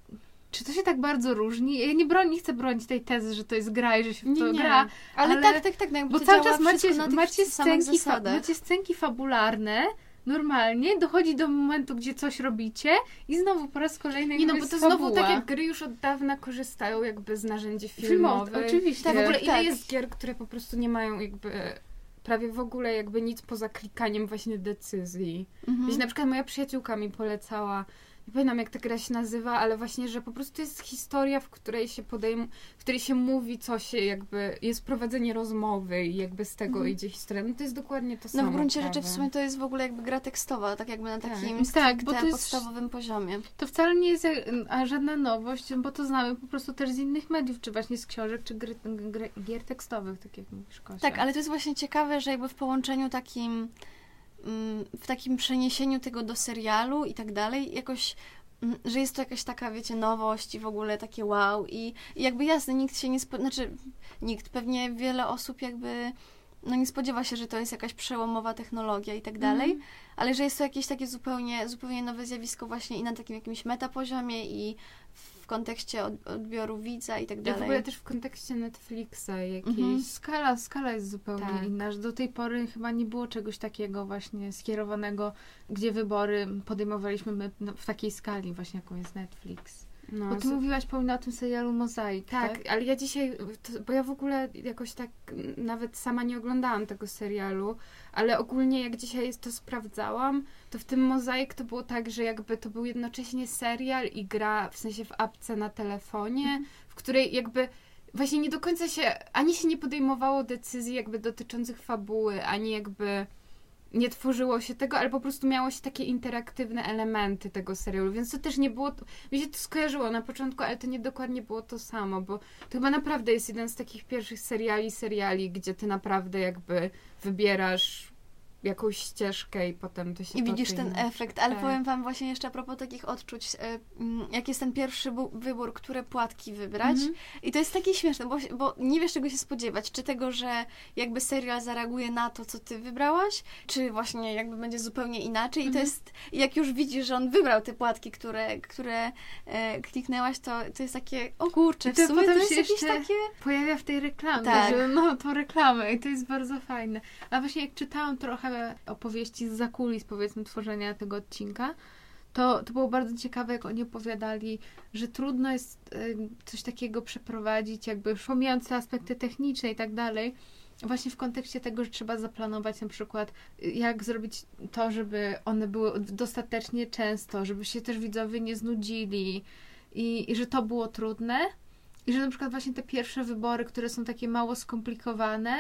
czy to się tak bardzo różni? Ja nie, broń, nie chcę bronić tej tezy, że to jest gra i że się w to Nie, nie. gra, Ale, ale- tak, tak, tak. No bo cały czas macie, na macie, scenki, fa- macie scenki fabularne, normalnie, dochodzi do momentu, gdzie coś robicie i znowu po raz kolejny Nie no, bo to jest znowu fabuła. tak jak gry już od dawna korzystają jakby z narzędzi Filmowe, filmowych. oczywiście. Tak, w ogóle ile Tak. jest gier, które po prostu nie mają jakby prawie w ogóle jakby nic poza klikaniem właśnie decyzji. Mhm. Wiecie, na przykład moja przyjaciółka mi polecała, nie pamiętam jak ta gra się nazywa, ale właśnie, że po prostu jest historia, w której się podejm- w której się mówi, co się jakby, jest prowadzenie rozmowy i jakby z tego Mhm. idzie historia. No to jest dokładnie to No samo. w gruncie prawie. rzeczy w sumie to jest w ogóle jakby gra tekstowa, tak jakby na Tak. takim Tak, bo to jest- podstawowym poziomie. To wcale nie jest a żadna nowość, bo to znamy po prostu też z innych mediów, czy właśnie z książek, czy gry, gry, gier tekstowych, tak jak mówisz, Kosia. Tak, ale to jest właśnie ciekawe, że jakby w połączeniu takim, mm, w takim przeniesieniu tego do serialu i tak dalej, jakoś, mm, że jest to jakaś taka, wiecie, nowość i w ogóle takie wow i, i jakby jasne, nikt się nie, spo... znaczy nikt, pewnie wiele osób jakby no nie spodziewa się, że to jest jakaś przełomowa technologia i tak dalej, Mhm. ale że jest to jakieś takie zupełnie, zupełnie nowe zjawisko właśnie i na takim jakimś metapoziomie i w kontekście od, odbioru widza i tak Ja dalej. w ogóle też w kontekście Netflixa jakiejś Mhm. Skala, skala jest zupełnie Tak. inna, że do tej pory chyba nie było czegoś takiego właśnie skierowanego, gdzie wybory podejmowaliśmy my no, w takiej skali właśnie, jaką jest Netflix. No, Bo ty z- mówiłaś, Paulina, o tym serialu Mozaik, tak? Tak, ale ja dzisiaj, to, bo ja w ogóle jakoś tak nawet sama nie oglądałam tego serialu, ale ogólnie jak dzisiaj to sprawdzałam, to w tym Mozaik to było tak, że jakby to był jednocześnie serial i gra w sensie w apce na telefonie, Mhm. w której jakby właśnie nie do końca się, ani się nie podejmowało decyzji jakby dotyczących fabuły, ani jakby nie tworzyło się tego, ale po prostu miało się takie interaktywne elementy tego serialu, więc to też nie było, mi się to skojarzyło na początku, ale to nie dokładnie było to samo, bo to chyba naprawdę jest jeden z takich pierwszych seriali, seriali, gdzie ty naprawdę jakby wybierasz jakąś ścieżkę i potem to się I widzisz ten efekt, ale Tak. powiem wam właśnie jeszcze a propos takich odczuć, e, mm, jak jest ten pierwszy wybór, które płatki wybrać. Mhm. I to jest takie śmieszne, bo, bo nie wiesz czego się spodziewać. Czy tego, że jakby serial zareaguje na to, co ty wybrałaś, czy właśnie jakby będzie zupełnie inaczej. I to Mhm. jest, jak już widzisz, że on wybrał te płatki, które, które e, kliknęłaś, to, to jest takie, o kurczę, w to sumie to jest jakieś takie... pojawia w tej reklamie, Tak. że no tą reklamę i to jest bardzo fajne. A właśnie jak czytałam trochę opowieści z zakulis powiedzmy tworzenia tego odcinka, to, to było bardzo ciekawe, jak oni opowiadali, że trudno jest y, coś takiego przeprowadzić, jakby już aspekty techniczne i tak dalej, właśnie w kontekście tego, że trzeba zaplanować na przykład, y, jak zrobić to, żeby one były dostatecznie często, żeby się też widzowie nie znudzili i, i że to było trudne. I że na przykład właśnie te pierwsze wybory, które są takie mało skomplikowane,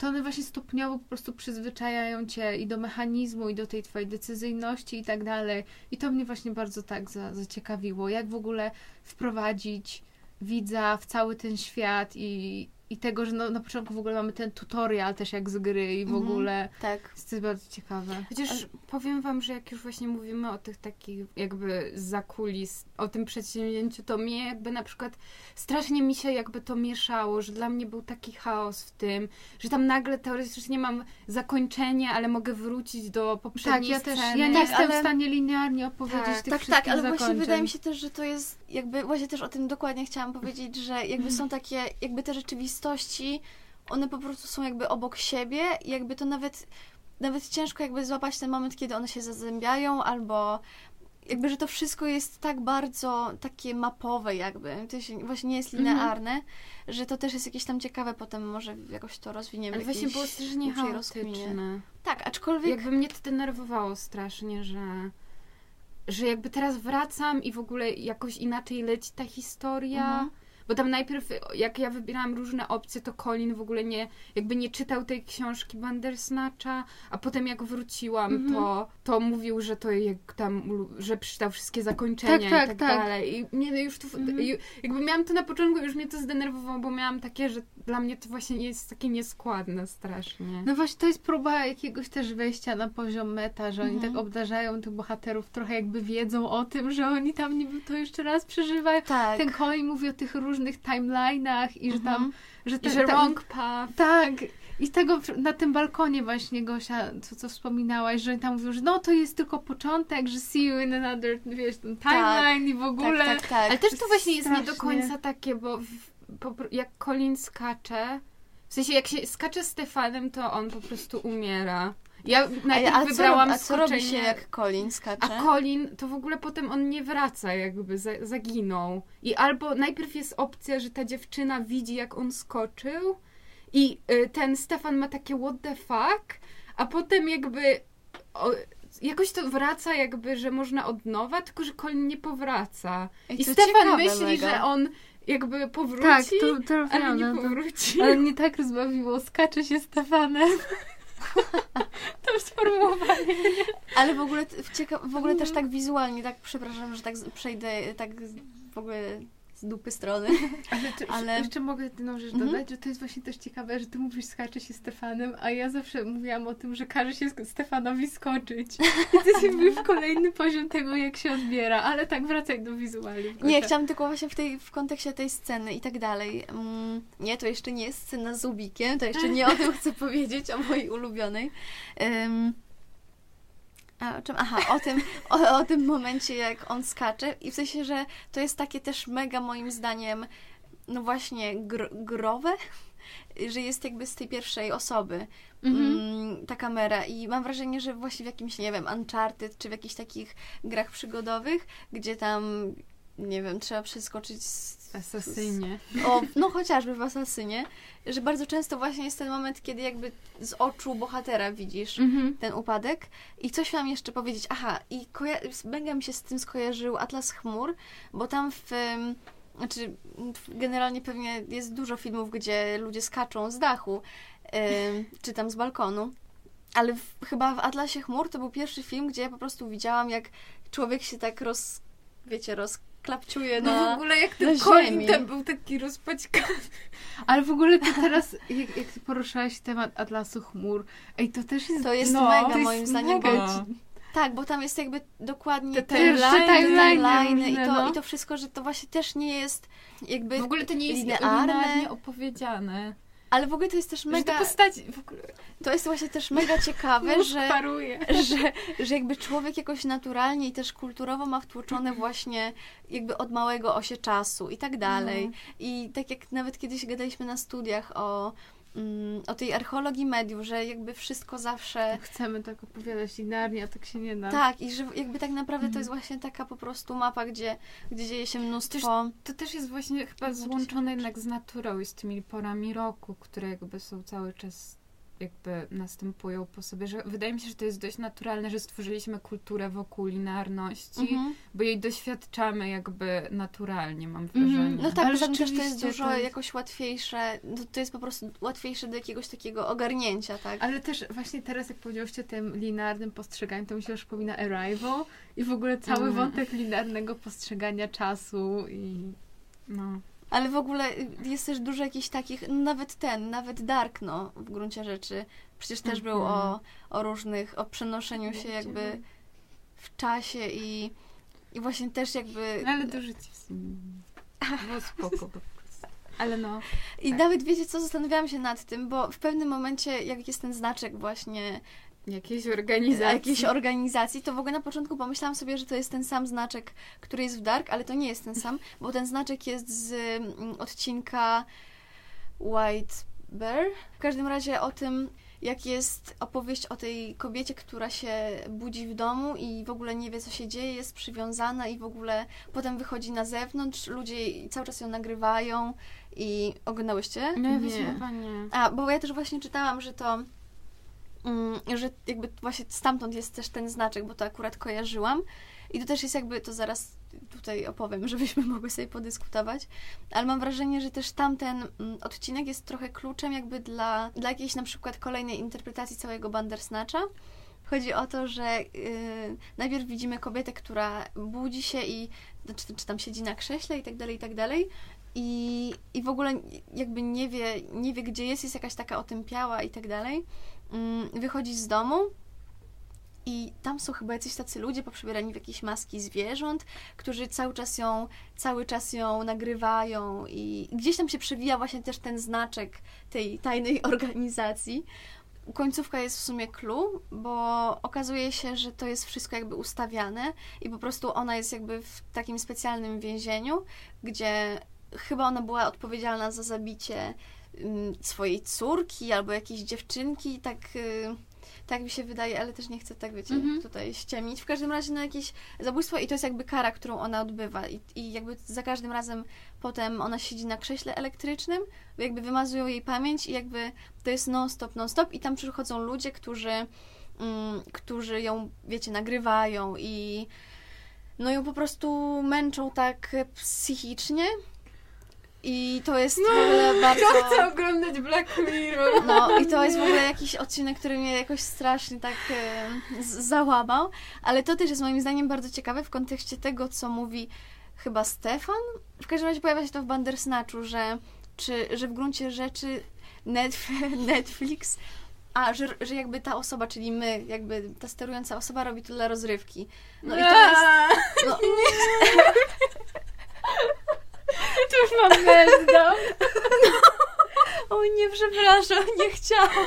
to one właśnie stopniowo po prostu przyzwyczajają cię i do mechanizmu, i do tej twojej decyzyjności i tak dalej. I to mnie właśnie bardzo tak za, zaciekawiło, jak w ogóle wprowadzić widza w cały ten świat i, i tego, że no, na początku w ogóle mamy ten tutorial też jak z gry i w Mhm. ogóle Tak. jest to bardzo ciekawe. Chociaż powiem wam, że jak już właśnie mówimy o tych takich jakby zakulis, o tym przedsięwzięciu, to mnie jakby na przykład strasznie mi się jakby to mieszało, że dla mnie był taki chaos w tym, że tam nagle teoretycznie mam zakończenie, ale mogę wrócić do Tak, poprzedniej ja też, sceny. ja nie Tak, jestem ale- w stanie linearnie opowiedzieć Tak, tych Tak, wszystkich tak, ale właśnie zakończeń. wydaje mi się też, że to jest jakby, właśnie też o tym dokładnie chciałam powiedzieć, że jakby są takie, jakby te rzeczywistości, one po prostu są jakby obok siebie i jakby to nawet, nawet ciężko jakby złapać ten moment, kiedy one się zazębiają, albo jakby, że to wszystko jest tak bardzo takie mapowe jakby, to się właśnie nie jest Mhm. linearne, że to też jest jakieś tam ciekawe, potem może jakoś to rozwiniemy. Ale właśnie było strasznie chaotyczne. Tak, aczkolwiek... Jakby mnie to denerwowało strasznie, że, że jakby teraz wracam i w ogóle jakoś inaczej leci ta historia. Mhm. Bo tam najpierw, jak ja wybierałam różne opcje, to Colin w ogóle nie, jakby nie czytał tej książki Bandersnatcha, a potem jak wróciłam, Mhm. to, to mówił, że to jak tam, że przeczytał wszystkie zakończenia Tak, tak, i tak, tak. dalej. I mnie już to, Mhm. ju- jakby miałam to na początku, już mnie to zdenerwowało, bo miałam takie, że dla mnie to właśnie jest takie nieskładne strasznie. No właśnie to jest próba jakiegoś też wejścia na poziom meta, że oni Mhm. tak obdarzają tych bohaterów trochę jakby wiedzą o tym, że oni tam niby to jeszcze raz przeżywają. Tak. Ten Colin mówi o tych różnych timeline'ach i że tam, Mhm. że, I ten, że tam- wrong path. Tak. I z tego na tym balkonie właśnie Gosia, co, co wspominałaś, że tam mówią, że no to jest tylko początek, że see you in another, wiesz, ten timeline i w ogóle. Tak, tak, tak. Ale też to właśnie jest nie do końca takie, bo w, po, jak Colin skacze, w sensie jak się skacze Stefanem, to on po prostu umiera. Ja najpierw a, a, co, wybrałam robi- a co robi się skoczenie, jak Colin skacze? a Colin to w ogóle potem on nie wraca, jakby za, zaginął. I albo najpierw jest opcja, że ta dziewczyna widzi, jak on skoczył, i y, ten Stefan ma takie what the fuck, a potem jakby o, jakoś to wraca, jakby, że można od nowa, tylko że Colin nie powraca. Ej, I to Stefan myśli, mega. że on jakby powróci, Tak, to, to ale nie powróci. Ale mnie tak rozbawiło, skacze się Stefanem. to sformułowanie. Ale w ogóle, w, cieka- w ogóle też tak wizualnie, tak przepraszam, że tak przejdę tak w ogóle z dupy strony. Ale, ty, Ale- jeszcze mogę jedną rzecz Mhm. dodać, że to jest właśnie też ciekawe, że ty mówisz skacze się Stefanem, a ja zawsze mówiłam o tym, że każe się Stefanowi skoczyć. I to jest jakby w kolejny poziom tego, jak się odbiera, ale tak wracaj do wizualiów. Nie, chciałam tylko właśnie w, tej, w kontekście tej sceny i tak dalej. Mm, nie, to jeszcze nie jest scena z Ubikiem, to jeszcze nie o tym chcę powiedzieć, o mojej ulubionej. Ym, a o czym? Aha, o tym, o, o tym momencie, jak on skacze i w sensie, że to jest takie też mega moim zdaniem, no właśnie gr- growe, że jest jakby z tej pierwszej osoby Mhm. mm, ta kamera i mam wrażenie, że właśnie w jakimś, nie wiem, Uncharted czy w jakichś takich grach przygodowych, gdzie tam, nie wiem, trzeba przeskoczyć z, Asasynie. o, no chociażby w Asasynie, że bardzo często właśnie jest ten moment, kiedy jakby z oczu bohatera widzisz Mhm. ten upadek. I coś mam jeszcze powiedzieć. Aha, i koja- mega mi się z tym skojarzył Atlas Chmur, bo tam w... Znaczy, generalnie pewnie jest dużo filmów, gdzie ludzie skaczą z dachu, czy tam z balkonu. ale w, chyba w Atlasie Chmur to był pierwszy film, gdzie ja po prostu widziałam, jak człowiek się tak roz, wiecie, rozklapciuje No w na... ogóle jak na ten koń ziemi. tam był taki rozpaćkany. Ale w ogóle to teraz, jak, jak ty poruszałaś temat Atlasu Chmur, ej, to też jest... To jest No, mega to jest moim zdaniem, bo tak, bo tam jest jakby dokładnie Te timeline, i, to, no. i to wszystko, że to właśnie też nie jest jakby... W ogóle to nie jest linearne. linearnie opowiedziane. Ale w ogóle to jest też Mega... Że postaci w ogóle To jest właśnie też mega ciekawe, że, paruje. że, że jakby człowiek jakoś naturalnie i też kulturowo ma wtłoczone właśnie jakby od małego osie czasu i tak dalej. No. I tak jak nawet kiedyś gadaliśmy na studiach o, mm, o tej archeologii mediów, że jakby wszystko zawsze... Chcemy tak opowiadać linearnie, a tak się nie da. Tak, i że jakby tak naprawdę to Mhm. jest właśnie taka po prostu mapa, gdzie, gdzie dzieje się mnóstwo... To też jest właśnie chyba złączone jednak z naturą i z tymi porami roku, które jakby są cały czas jakby następują po sobie, że wydaje mi się, że to jest dość naturalne, że stworzyliśmy kulturę wokół linearności, Mhm. bo jej doświadczamy jakby naturalnie, mam Mhm. wrażenie. No tak, Ale ale też to jest dużo to jakoś łatwiejsze, no to jest po prostu łatwiejsze do jakiegoś takiego ogarnięcia, tak? Ale też właśnie teraz, jak powiedziałyście o tym linearnym postrzeganiu, to mi się przypomina Arrival i w ogóle cały Mm. wątek linearnego postrzegania czasu i... No. Ale w ogóle jest też dużo jakichś takich, no nawet ten, nawet Dark, no, w gruncie rzeczy. Przecież też był Mhm. o, o różnych, o przenoszeniu się jakby w czasie i, i właśnie też jakby... No, ale ci w sumie. Było spoko po prostu. Ale no. I tak. nawet wiecie co, zastanawiałam się nad tym, bo w pewnym momencie, jak jest ten znaczek właśnie Jakiejś organizacji. jakiejś organizacji, to w ogóle na początku pomyślałam sobie, że to jest ten sam znaczek, który jest w Dark, ale to nie jest ten sam, bo ten znaczek jest z mm, odcinka White Bear. W każdym razie o tym, jak jest opowieść o tej kobiecie, która się budzi w domu i w ogóle nie wie, co się dzieje, jest przywiązana i w ogóle potem wychodzi na zewnątrz, ludzie cały czas ją nagrywają i oglądałyście? No Nie. chyba nie. A, bo ja też właśnie czytałam, że to, że jakby właśnie stamtąd jest też ten znaczek, bo to akurat kojarzyłam. I to też jest jakby, to zaraz tutaj opowiem, żebyśmy mogły sobie podyskutować, ale mam wrażenie, że też tamten mm, odcinek jest trochę kluczem jakby dla, dla jakiejś na przykład kolejnej interpretacji całego Bandersnatcha. Chodzi o to, że yy, najpierw widzimy kobietę, która budzi się i czy, czy tam siedzi na krześle i tak dalej, i tak dalej. I, I w ogóle jakby nie wie, nie wie, gdzie jest, jest jakaś taka otępiała i tak dalej. Mm, Wychodzi z domu i tam są chyba jacyś tacy ludzie poprzebierani w jakieś maski zwierząt, którzy cały czas ją, cały czas ją nagrywają i gdzieś tam się przewija właśnie też ten znaczek tej tajnej organizacji. Końcówka jest w sumie clue, bo okazuje się, że to jest wszystko jakby ustawiane i po prostu ona jest jakby w takim specjalnym więzieniu, gdzie chyba ona była odpowiedzialna za zabicie swojej córki albo jakiejś dziewczynki, tak, y, tak mi się wydaje, ale też nie chcę tak, wiecie, Mhm. tutaj ściemnić. W każdym razie na jakieś zabójstwo i to jest jakby kara, którą ona odbywa i, i jakby za każdym razem potem ona siedzi na krześle elektrycznym, jakby wymazują jej pamięć i jakby to jest non-stop, non-stop i tam przychodzą ludzie, którzy, mm, którzy ją, wiecie, nagrywają i no ją po prostu męczą tak psychicznie i to jest w ogóle bardzo... Kto chce oglądać Black Mirror? No i to jest w ogóle jakiś odcinek, który mnie jakoś strasznie tak e, załamał, ale to też jest moim zdaniem bardzo ciekawe w kontekście tego, co mówi chyba Stefan. W każdym razie pojawia się to w Bandersnatchu, że, czy, że w gruncie rzeczy Netf- Netflix, a że, że jakby ta osoba, czyli my, jakby ta sterująca osoba robi to dla rozrywki. No i to jest... No, To już mam meltdown. O nie, przepraszam, nie chciałam.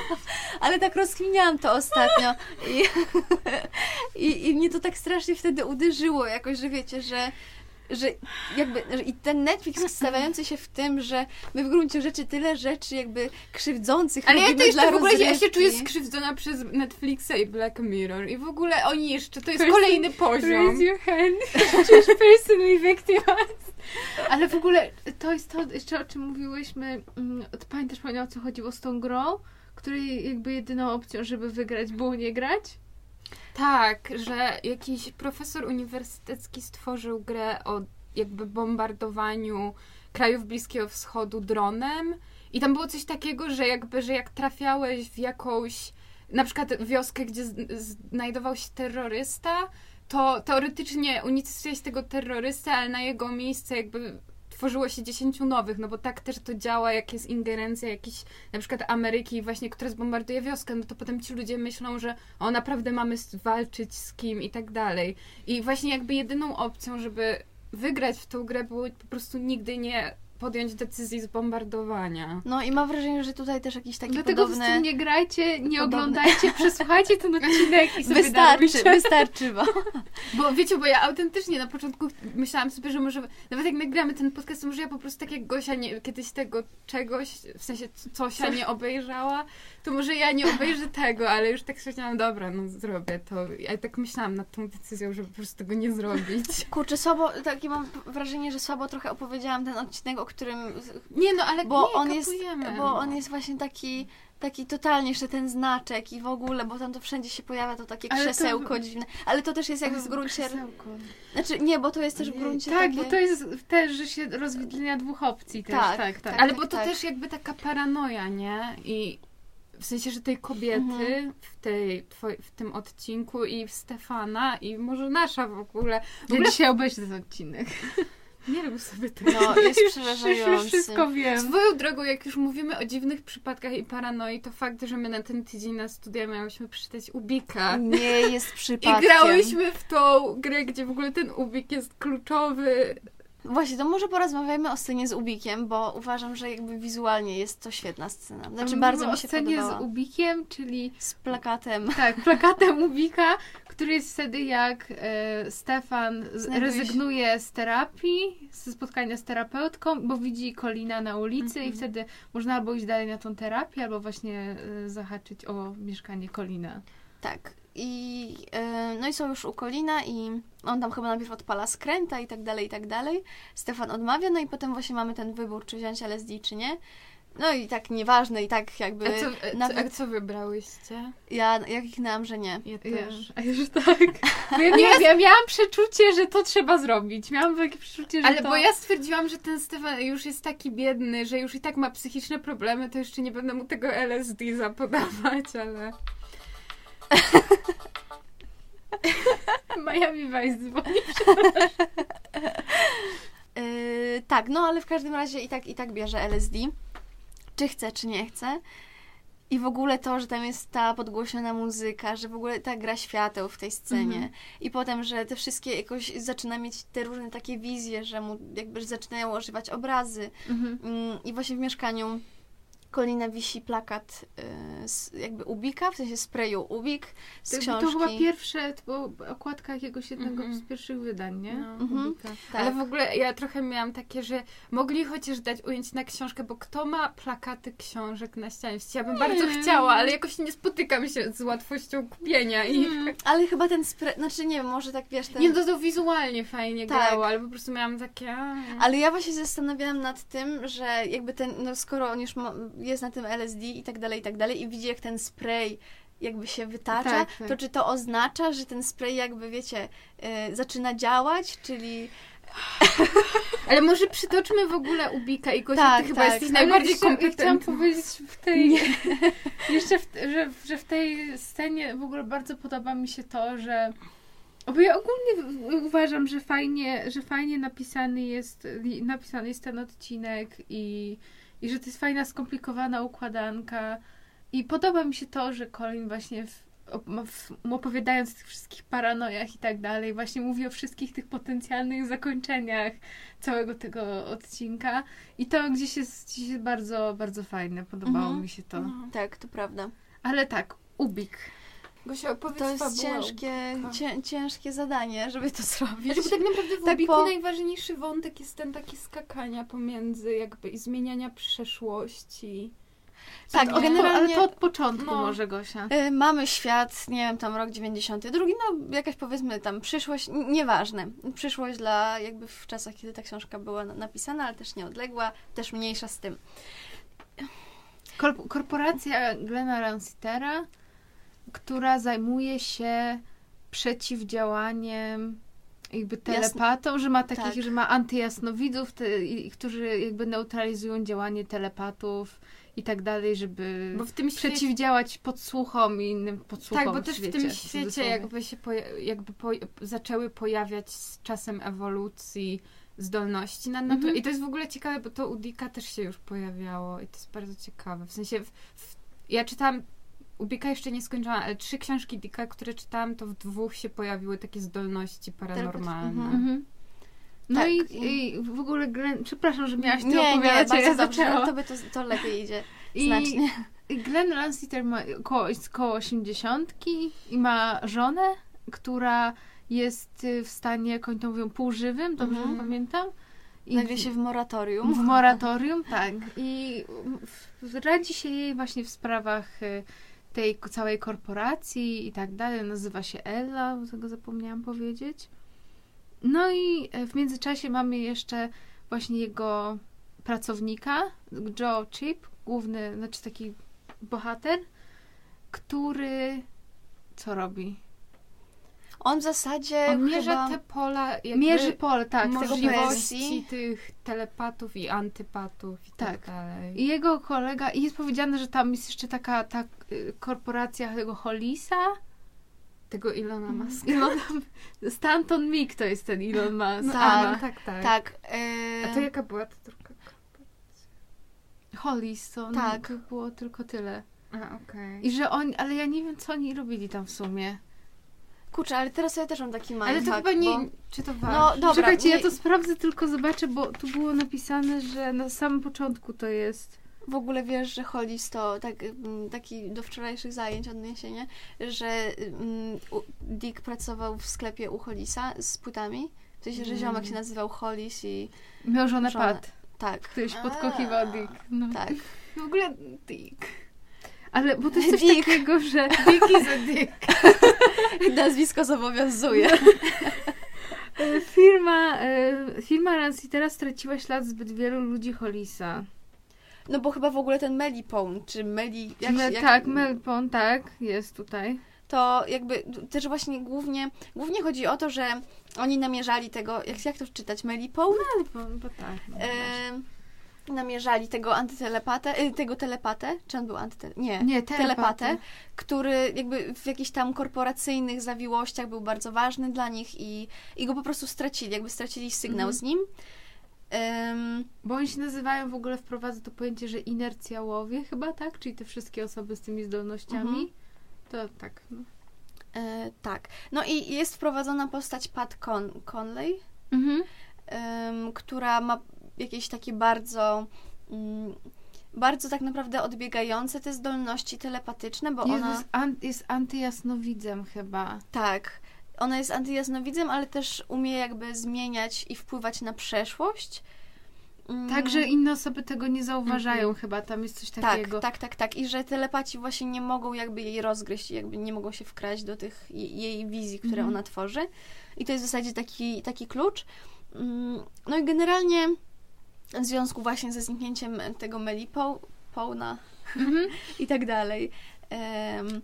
Ale tak rozkminiałam to ostatnio. I, i, I mnie to tak strasznie wtedy uderzyło jakoś, że wiecie, że że jakby że i ten Netflix stawiający się w tym, że my w gruncie rzeczy tyle rzeczy jakby krzywdzących Ale ja to jeszcze w ogóle ja się czuję skrzywdzona przez Netflixa i Black Mirror. I w ogóle oni jeszcze, to jest Person- kolejny poziom. Raise your hand. Czujesz personally victimized. Ale w ogóle to jest to, jeszcze o czym mówiłyśmy. mm, pamiętasz, Pani, o co chodziło z tą grą? Której jakby jedyną opcją, żeby wygrać, było nie grać? Tak, że jakiś profesor uniwersytecki stworzył grę o jakby bombardowaniu krajów Bliskiego Wschodu dronem i tam było coś takiego, że jakby, że jak trafiałeś w jakąś na przykład wioskę, gdzie znajdował się terrorysta, to teoretycznie unicestwiać tego terrorystę, ale na jego miejsce jakby tworzyło się dziesięciu nowych, no bo tak też to działa, jak jest ingerencja jakiejś na przykład Ameryki właśnie, która zbombarduje wioskę, no to potem ci ludzie myślą, że o naprawdę mamy walczyć z kim i tak dalej. I właśnie jakby jedyną opcją, żeby wygrać w tą grę było po prostu nigdy nie podjąć decyzji zbombardowania. No i mam wrażenie, że tutaj też jakiś taki Dlatego podobny... tym nie grajcie, nie podobne- oglądajcie, przesłuchajcie ten odcinek i sobie Wystarczy, wystarczy wam. Bo wiecie, bo ja autentycznie na początku myślałam sobie, że może, nawet jak nagramy ten podcast, to może ja po prostu tak jak Gosia nie, kiedyś tego czegoś, w sensie cosia nie obejrzała, to może ja nie obejrzę tego, ale już tak stwierdziłam, dobra, no zrobię to. Ja tak myślałam nad tą decyzją, żeby po prostu tego nie zrobić. Kurczę, słabo, takie mam wrażenie, że słabo trochę opowiedziałam ten odcinek, o którym... Nie no, ale Bo nie, on jest, bo on jest właśnie taki, taki totalnie jeszcze ten znaczek i w ogóle, bo tam to wszędzie się pojawia to takie Ale to- krzesełko dziwne. Ale to też jest jak w gruncie... Krzesełko. Znaczy nie, bo to jest też w gruncie Tak, takie... bo to jest też, że się rozwidlenia dwóch opcji też. Tak, Tak, tak. tak. Ale bo to tak. też jakby taka paranoja, nie? I w sensie, że tej kobiety Mhm. w, tej, twoj, w tym odcinku i Stefana i może nasza w ogóle. W Ja ogóle dzisiaj obejrzę ten odcinek. nie rób sobie tego. No, jest Już przerażający. wszystko wiem. Swoją drogą, jak już mówimy o dziwnych przypadkach i paranoi, to fakt, że my na ten tydzień na studia miałyśmy przeczytać Ubika. Nie jest I przypadkiem. grałyśmy w tą grę, gdzie w ogóle ten Ubik jest kluczowy. Właśnie, to może porozmawiajmy o scenie z Ubikiem, bo uważam, że jakby wizualnie jest to świetna scena. Znaczy bardzo mi się scenie podobała. z Ubikiem, czyli Z plakatem. tak, plakatem Ubika, który jest wtedy jak e, Stefan rezygnuje z terapii, ze spotkania z terapeutką, bo widzi Kolina na ulicy i Mhm. wtedy można albo iść dalej na tą terapię, albo właśnie e, zahaczyć o mieszkanie Kolina. Tak. I, e, no i są już u Kolina i on tam chyba najpierw odpala skręta i tak dalej, i tak dalej. Stefan odmawia, no i potem właśnie mamy ten wybór, czy wziąć LSD, czy nie. No i tak nieważne i tak jakby A co, a, nawet co, a co wybrałyście? ja, ja kliknęłam, że nie. Ja Ja, też. a już tak. Bo ja, nie, ja miałam przeczucie, że to trzeba zrobić. Miałam takie przeczucie, że Ale to... bo ja stwierdziłam, że ten Stefan już jest taki biedny, że już i tak ma psychiczne problemy, to jeszcze nie będę mu tego LSD zapodawać, ale... Miami Vice dzwoni. Yy, tak, no ale w każdym razie i tak, i tak bierze LSD. Czy chce, czy nie chce. I w ogóle to, że tam jest ta podgłośniona muzyka, że w ogóle ta gra świateł w tej scenie. Mhm. I potem, że te wszystkie jakoś zaczyna mieć te różne takie wizje, że mu jakby zaczynają ożywać obrazy. Mhm. Mm, I właśnie w mieszkaniu Kolina wisi plakat yy, z, jakby Ubika, w sensie sprayu Ubik z To, książki. to chyba pierwsze, to była okładka jakiegoś jednego Mhm. z pierwszych wydań, nie? No. Mhm. Ubika. tak. Ale w ogóle ja trochę miałam takie, że mogli chociaż dać ujęcie na książkę, bo kto ma plakaty książek na ścianie? Ja bym bardzo Nie. chciała, ale jakoś nie spotykam się z łatwością kupienia ich. Mm. Ale chyba ten spray, znaczy nie wiem, może tak wiesz, ten... Nie, to, to wizualnie fajnie Tak. grało, ale po prostu miałam takie... Ale ja właśnie zastanawiałam nad tym, że jakby ten, no skoro on już ma, jest na tym LSD i tak dalej, i tak dalej, i widzi jak ten spray jakby się wytacza, Tak, tak. to czy to oznacza, że ten spray jakby, wiecie, y, zaczyna działać, czyli... Ale może przytoczmy w ogóle Ubika i Gosia, Tak, ty chyba tak. jesteś Ale najbardziej jeszcze Chciałam kompetentna. powiedzieć w tej... jeszcze, w, że, że w tej scenie w ogóle bardzo podoba mi się to, że bo ja ogólnie uważam, że fajnie, że fajnie napisany jest, napisany jest ten odcinek i, i że to jest fajna, skomplikowana układanka. I podoba mi się to, że Colin właśnie w, w, opowiadając o tych wszystkich paranojach i tak dalej, właśnie mówi o wszystkich tych potencjalnych zakończeniach całego tego odcinka. I to gdzieś jest, gdzieś jest bardzo, bardzo fajne. Podobało Mhm. mi się to. No. Tak, to prawda. Ale tak, Ubik. Gosia, opowiedz To jest fabułę ciężkie, Ubika. cię, ciężkie zadanie, żeby to zrobić. Znaczy, tak naprawdę w Tak po- najważniejszy wątek jest ten taki skakania pomiędzy jakby i zmieniania przeszłości. Tak, To generalnie- Ale to od początku No. może, Gosia. Y, Mamy świat, nie wiem, tam rok 92, no jakaś powiedzmy tam przyszłość, nieważne. Przyszłość dla jakby w czasach, kiedy ta książka była na- napisana, ale też nieodległa, też mniejsza z tym. Korp- korporacja Glena Ransitera, która zajmuje się przeciwdziałaniem jakby telepatą, że ma takich, Tak. że ma antyjasnowidzów, te, i- którzy jakby neutralizują działanie telepatów i tak dalej, żeby w tym świecie przeciwdziałać podsłuchom i innym podsłuchom Tak, bo też w tym świecie, świecie cudzysłowie. jakby się poja- jakby po- zaczęły pojawiać z czasem ewolucji zdolności nadnaturalne. Mhm. I to jest w ogóle ciekawe, bo to u Dicka też się już pojawiało i to jest bardzo ciekawe. W sensie, w, w, ja czytałam, u Dicka jeszcze nie skończyłam, ale trzy książki Dicka, które czytałam, to w dwóch się pojawiły takie zdolności paranormalne. Mhm. Mhm. No Tak, i, i- w ogóle, Glenn, przepraszam, że miałaś ty Nie, nie, opowiadać, a ja dobrze. zaczęłam. Tobie to, to lepiej idzie. I, Znacznie. I Glenn Lansiter ma koło, jest koło 80 i ma żonę, która jest y, w stanie, jak oni to mówią, półżywym, dobrze Mhm. pamiętam? I Znajduje się w moratorium. w moratorium, tak. I radzi się jej właśnie w sprawach y, tej całej korporacji i tak dalej. Nazywa się Ella, bo tego zapomniałam powiedzieć. No i e, w międzyczasie mamy jeszcze właśnie jego pracownika, Joe Chip, główny, znaczy taki bohater, który co robi? On w zasadzie On mierza chyba... te pola Mierzy pole, tak. możliwości tych telepatów i antypatów i tak, Tak. dalej. I jego kolega, i jest powiedziane, że tam jest jeszcze taka ta y, korporacja tego Hollisa. Tego Ilona Muska. Elon, Stanton Mick to jest ten Elon Musk. No, Tak. no, tak, tak. Tak. A to jaka była ta druga? Hollis, to Tak. było tylko tyle. A, okej. I że oni, ale ja nie wiem, co oni robili tam w sumie. Kurczę, ale teraz ja też mam taki Ale mindfuck, to chyba nie... bo... Czy to No ważne? dobra, Czekajcie, nie, ja to sprawdzę, tylko zobaczę, bo tu było napisane, że na samym początku to jest. w ogóle wiesz, że Hollis to tak, mm, taki do wczorajszych zajęć odniesienie, że mm, Dick pracował w sklepie u Hollisa z płytami. W sensie, że Mm. ziomek się nazywał Hollis i Miał żonę Żonę. Pat. tak. Ktoś podkochiwał Dick. No. Tak. W ogóle Dick. Ale bo to jest coś Dick. takiego, że Dick is a dick. Nazwisko zobowiązuje. e, firma, e, firma Ransitera straciła ślad zbyt wielu ludzi Hollisa. No bo chyba w ogóle ten Melipone, czy Meli... Jak, Me, jak, tak, Melpon, tak, jest tutaj. To jakby też właśnie głównie, głównie chodzi o to, że oni namierzali tego, jak, jak to czytać, Melipone? Melpon, bo tak. No, E, namierzali tego antytelepatę, y, tego telepatę, czy on był antytelepatę? Nie, Nie, telepatę, który jakby w jakichś tam korporacyjnych zawiłościach był bardzo ważny dla nich i, i go po prostu stracili, jakby stracili sygnał Mhm. z nim. Em, Bo oni się nazywają, w ogóle wprowadza to pojęcie, że inercjałowie chyba, tak? Czyli te wszystkie osoby z tymi zdolnościami. Mhm. To tak. No. e, tak. No i jest wprowadzona postać Pat Con- Conley, em, która ma jakieś takie bardzo... Mm, bardzo tak naprawdę odbiegające te zdolności telepatyczne, bo Jest, ona... jest, an, jest antyjasnowidzem chyba. Tak. Ona jest antyjasnowidzem, ale też umie jakby zmieniać i wpływać na przeszłość. Mm, Tak, że inne osoby tego nie zauważają Mhm. chyba. Tam jest coś tak, takiego. tak, tak, tak. I że telepaci właśnie nie mogą jakby jej rozgryźć, jakby nie mogą się wkraść do tych jej, jej wizji, które Mhm. ona tworzy. I to jest w zasadzie taki, taki klucz. Mm, No i generalnie w związku właśnie ze zniknięciem tego Melipo, Połna Mhm. i tak dalej.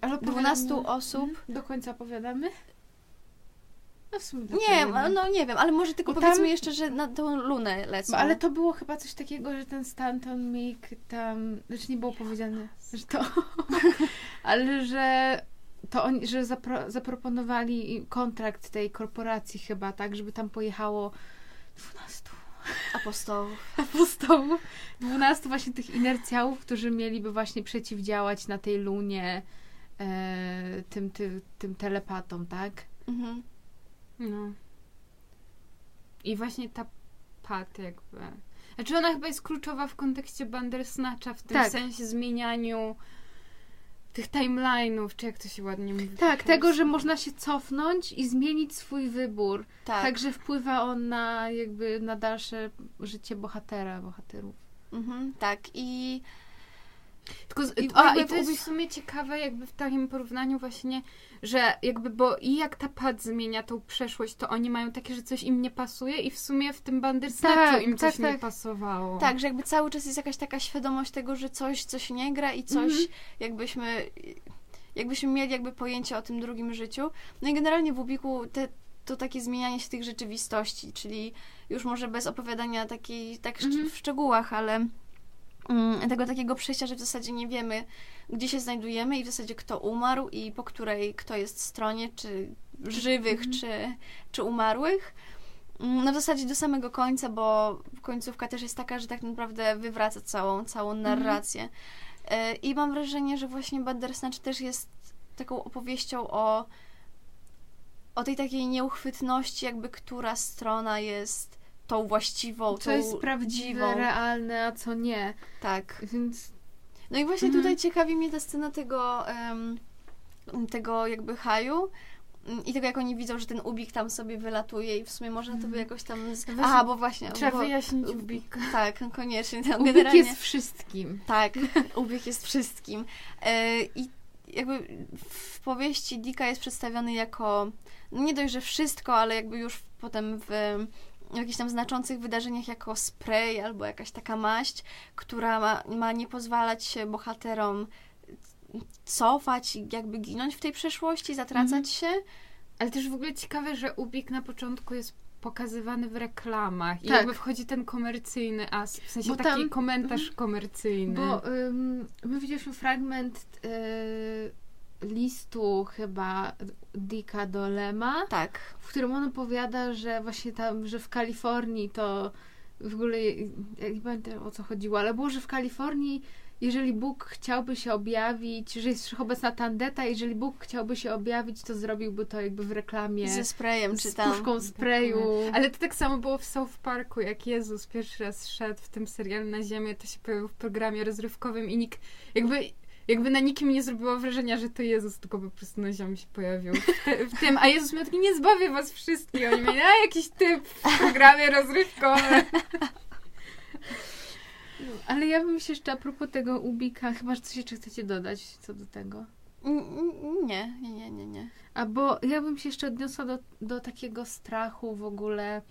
Ale 12 opowiadamy- osób. Mhm. Do końca opowiadamy? No w sumie Nie, no nie wiem, ale może tylko Bo powiedzmy tam- jeszcze, że na tą lunę lecą. Bo, ale to było chyba coś takiego, że ten Stanton Mick tam, znaczy nie było powiedziane, że to, ale że to oni, że zapro, zaproponowali kontrakt tej korporacji chyba, tak, żeby tam pojechało 12 apostołów. apostołów, 12 właśnie tych inercjałów, którzy mieliby właśnie przeciwdziałać na tej lunie e, tym, tym, tym telepatom, tak? Mhm. No. I właśnie ta Pat jakby... Znaczy ona chyba jest kluczowa w kontekście Bandersnatcha, w tym Tak. sensie zmienianiu tych timeline'ów, czy jak to się ładnie mówi. Tak, tego, że można się cofnąć i zmienić swój wybór. Tak. Także wpływa on na jakby na dalsze życie bohatera, bohaterów. Mhm, tak. I Tylko z, I- a, i to w jest w sumie ciekawe jakby w takim porównaniu właśnie, że jakby, bo i jak ta Pat zmienia tą przeszłość, to oni mają takie, że coś im nie pasuje i w sumie w tym Bandersnatchu Tak, im coś tak, nie tak. pasowało. tak, że jakby cały czas jest jakaś taka świadomość tego, że coś, coś nie gra i coś Mhm. jakbyśmy jakbyśmy mieli jakby pojęcie o tym drugim życiu. No i generalnie w Ubiku te, to takie zmienianie się tych rzeczywistości, czyli już może bez opowiadania takiej, tak Mhm. w szczegółach, ale tego takiego przejścia, że w zasadzie nie wiemy, gdzie się znajdujemy i w zasadzie kto umarł i po której kto jest stronie, czy żywych, Mhm. czy, czy umarłych. Mm, No w zasadzie do samego końca, bo końcówka też jest taka, że tak naprawdę wywraca całą, całą Mhm. narrację. E, I mam wrażenie, że właśnie Bandersnatch też jest taką opowieścią o, o tej takiej nieuchwytności, jakby która strona jest tą właściwą, Co tą jest prawdziwe, dziwą. realne, a co nie. Tak. Więc No i właśnie Mhm. tutaj ciekawi mnie ta scena tego, em, tego jakby haju mm, i tego, jak oni widzą, że ten ubik tam sobie wylatuje i w sumie można to by Mhm. jakoś tam... Z... Aha, bo właśnie... Trzeba bo... wyjaśnić ubik. Tak, koniecznie. Tam ubik generalnie... jest wszystkim. Tak, ubieg jest wszystkim. E, I jakby w powieści Dika jest przedstawiony jako no nie dość, że wszystko, ale jakby już potem w jakichś tam znaczących wydarzeniach jako spray albo jakaś taka maść, która ma, ma nie pozwalać się bohaterom cofać i jakby ginąć w tej przeszłości, zatracać Mhm. się. Ale też w ogóle ciekawe, że ubik na początku jest pokazywany w reklamach i Tak. jakby wchodzi ten komercyjny as, w sensie Bo taki komentarz komercyjny. Bo ym, my widzieliśmy fragment y, listu chyba Dicka do Lema, Tak. w którym on opowiada, że właśnie tam, że w Kalifornii to w ogóle, ja nie pamiętam o co chodziło, ale było, że w Kalifornii jeżeli Bóg chciałby się objawić, że jest wszechobecna tandeta, jeżeli Bóg chciałby się objawić, to zrobiłby to jakby w reklamie Ze sprayem czy z tam. puszką sprayu. Ale to tak samo było w South Parku, jak Jezus pierwszy raz szedł w tym serialu na ziemię, to się pojawił w programie rozrywkowym i nikt, jakby, jakby na nikim nie zrobiło wrażenia, że to Jezus, tylko po prostu na ziemi się pojawił w, te, w tym, a Jezus miał taki, nie zbawię was wszystkich, oni mieli, a jakiś typ w programie rozrywkowym. Ale ja bym się jeszcze a propos tego Ubika, chyba, że coś jeszcze chcecie dodać co do tego. Nie, nie, nie, nie. A bo ja bym się jeszcze odniosła do, do takiego strachu w ogóle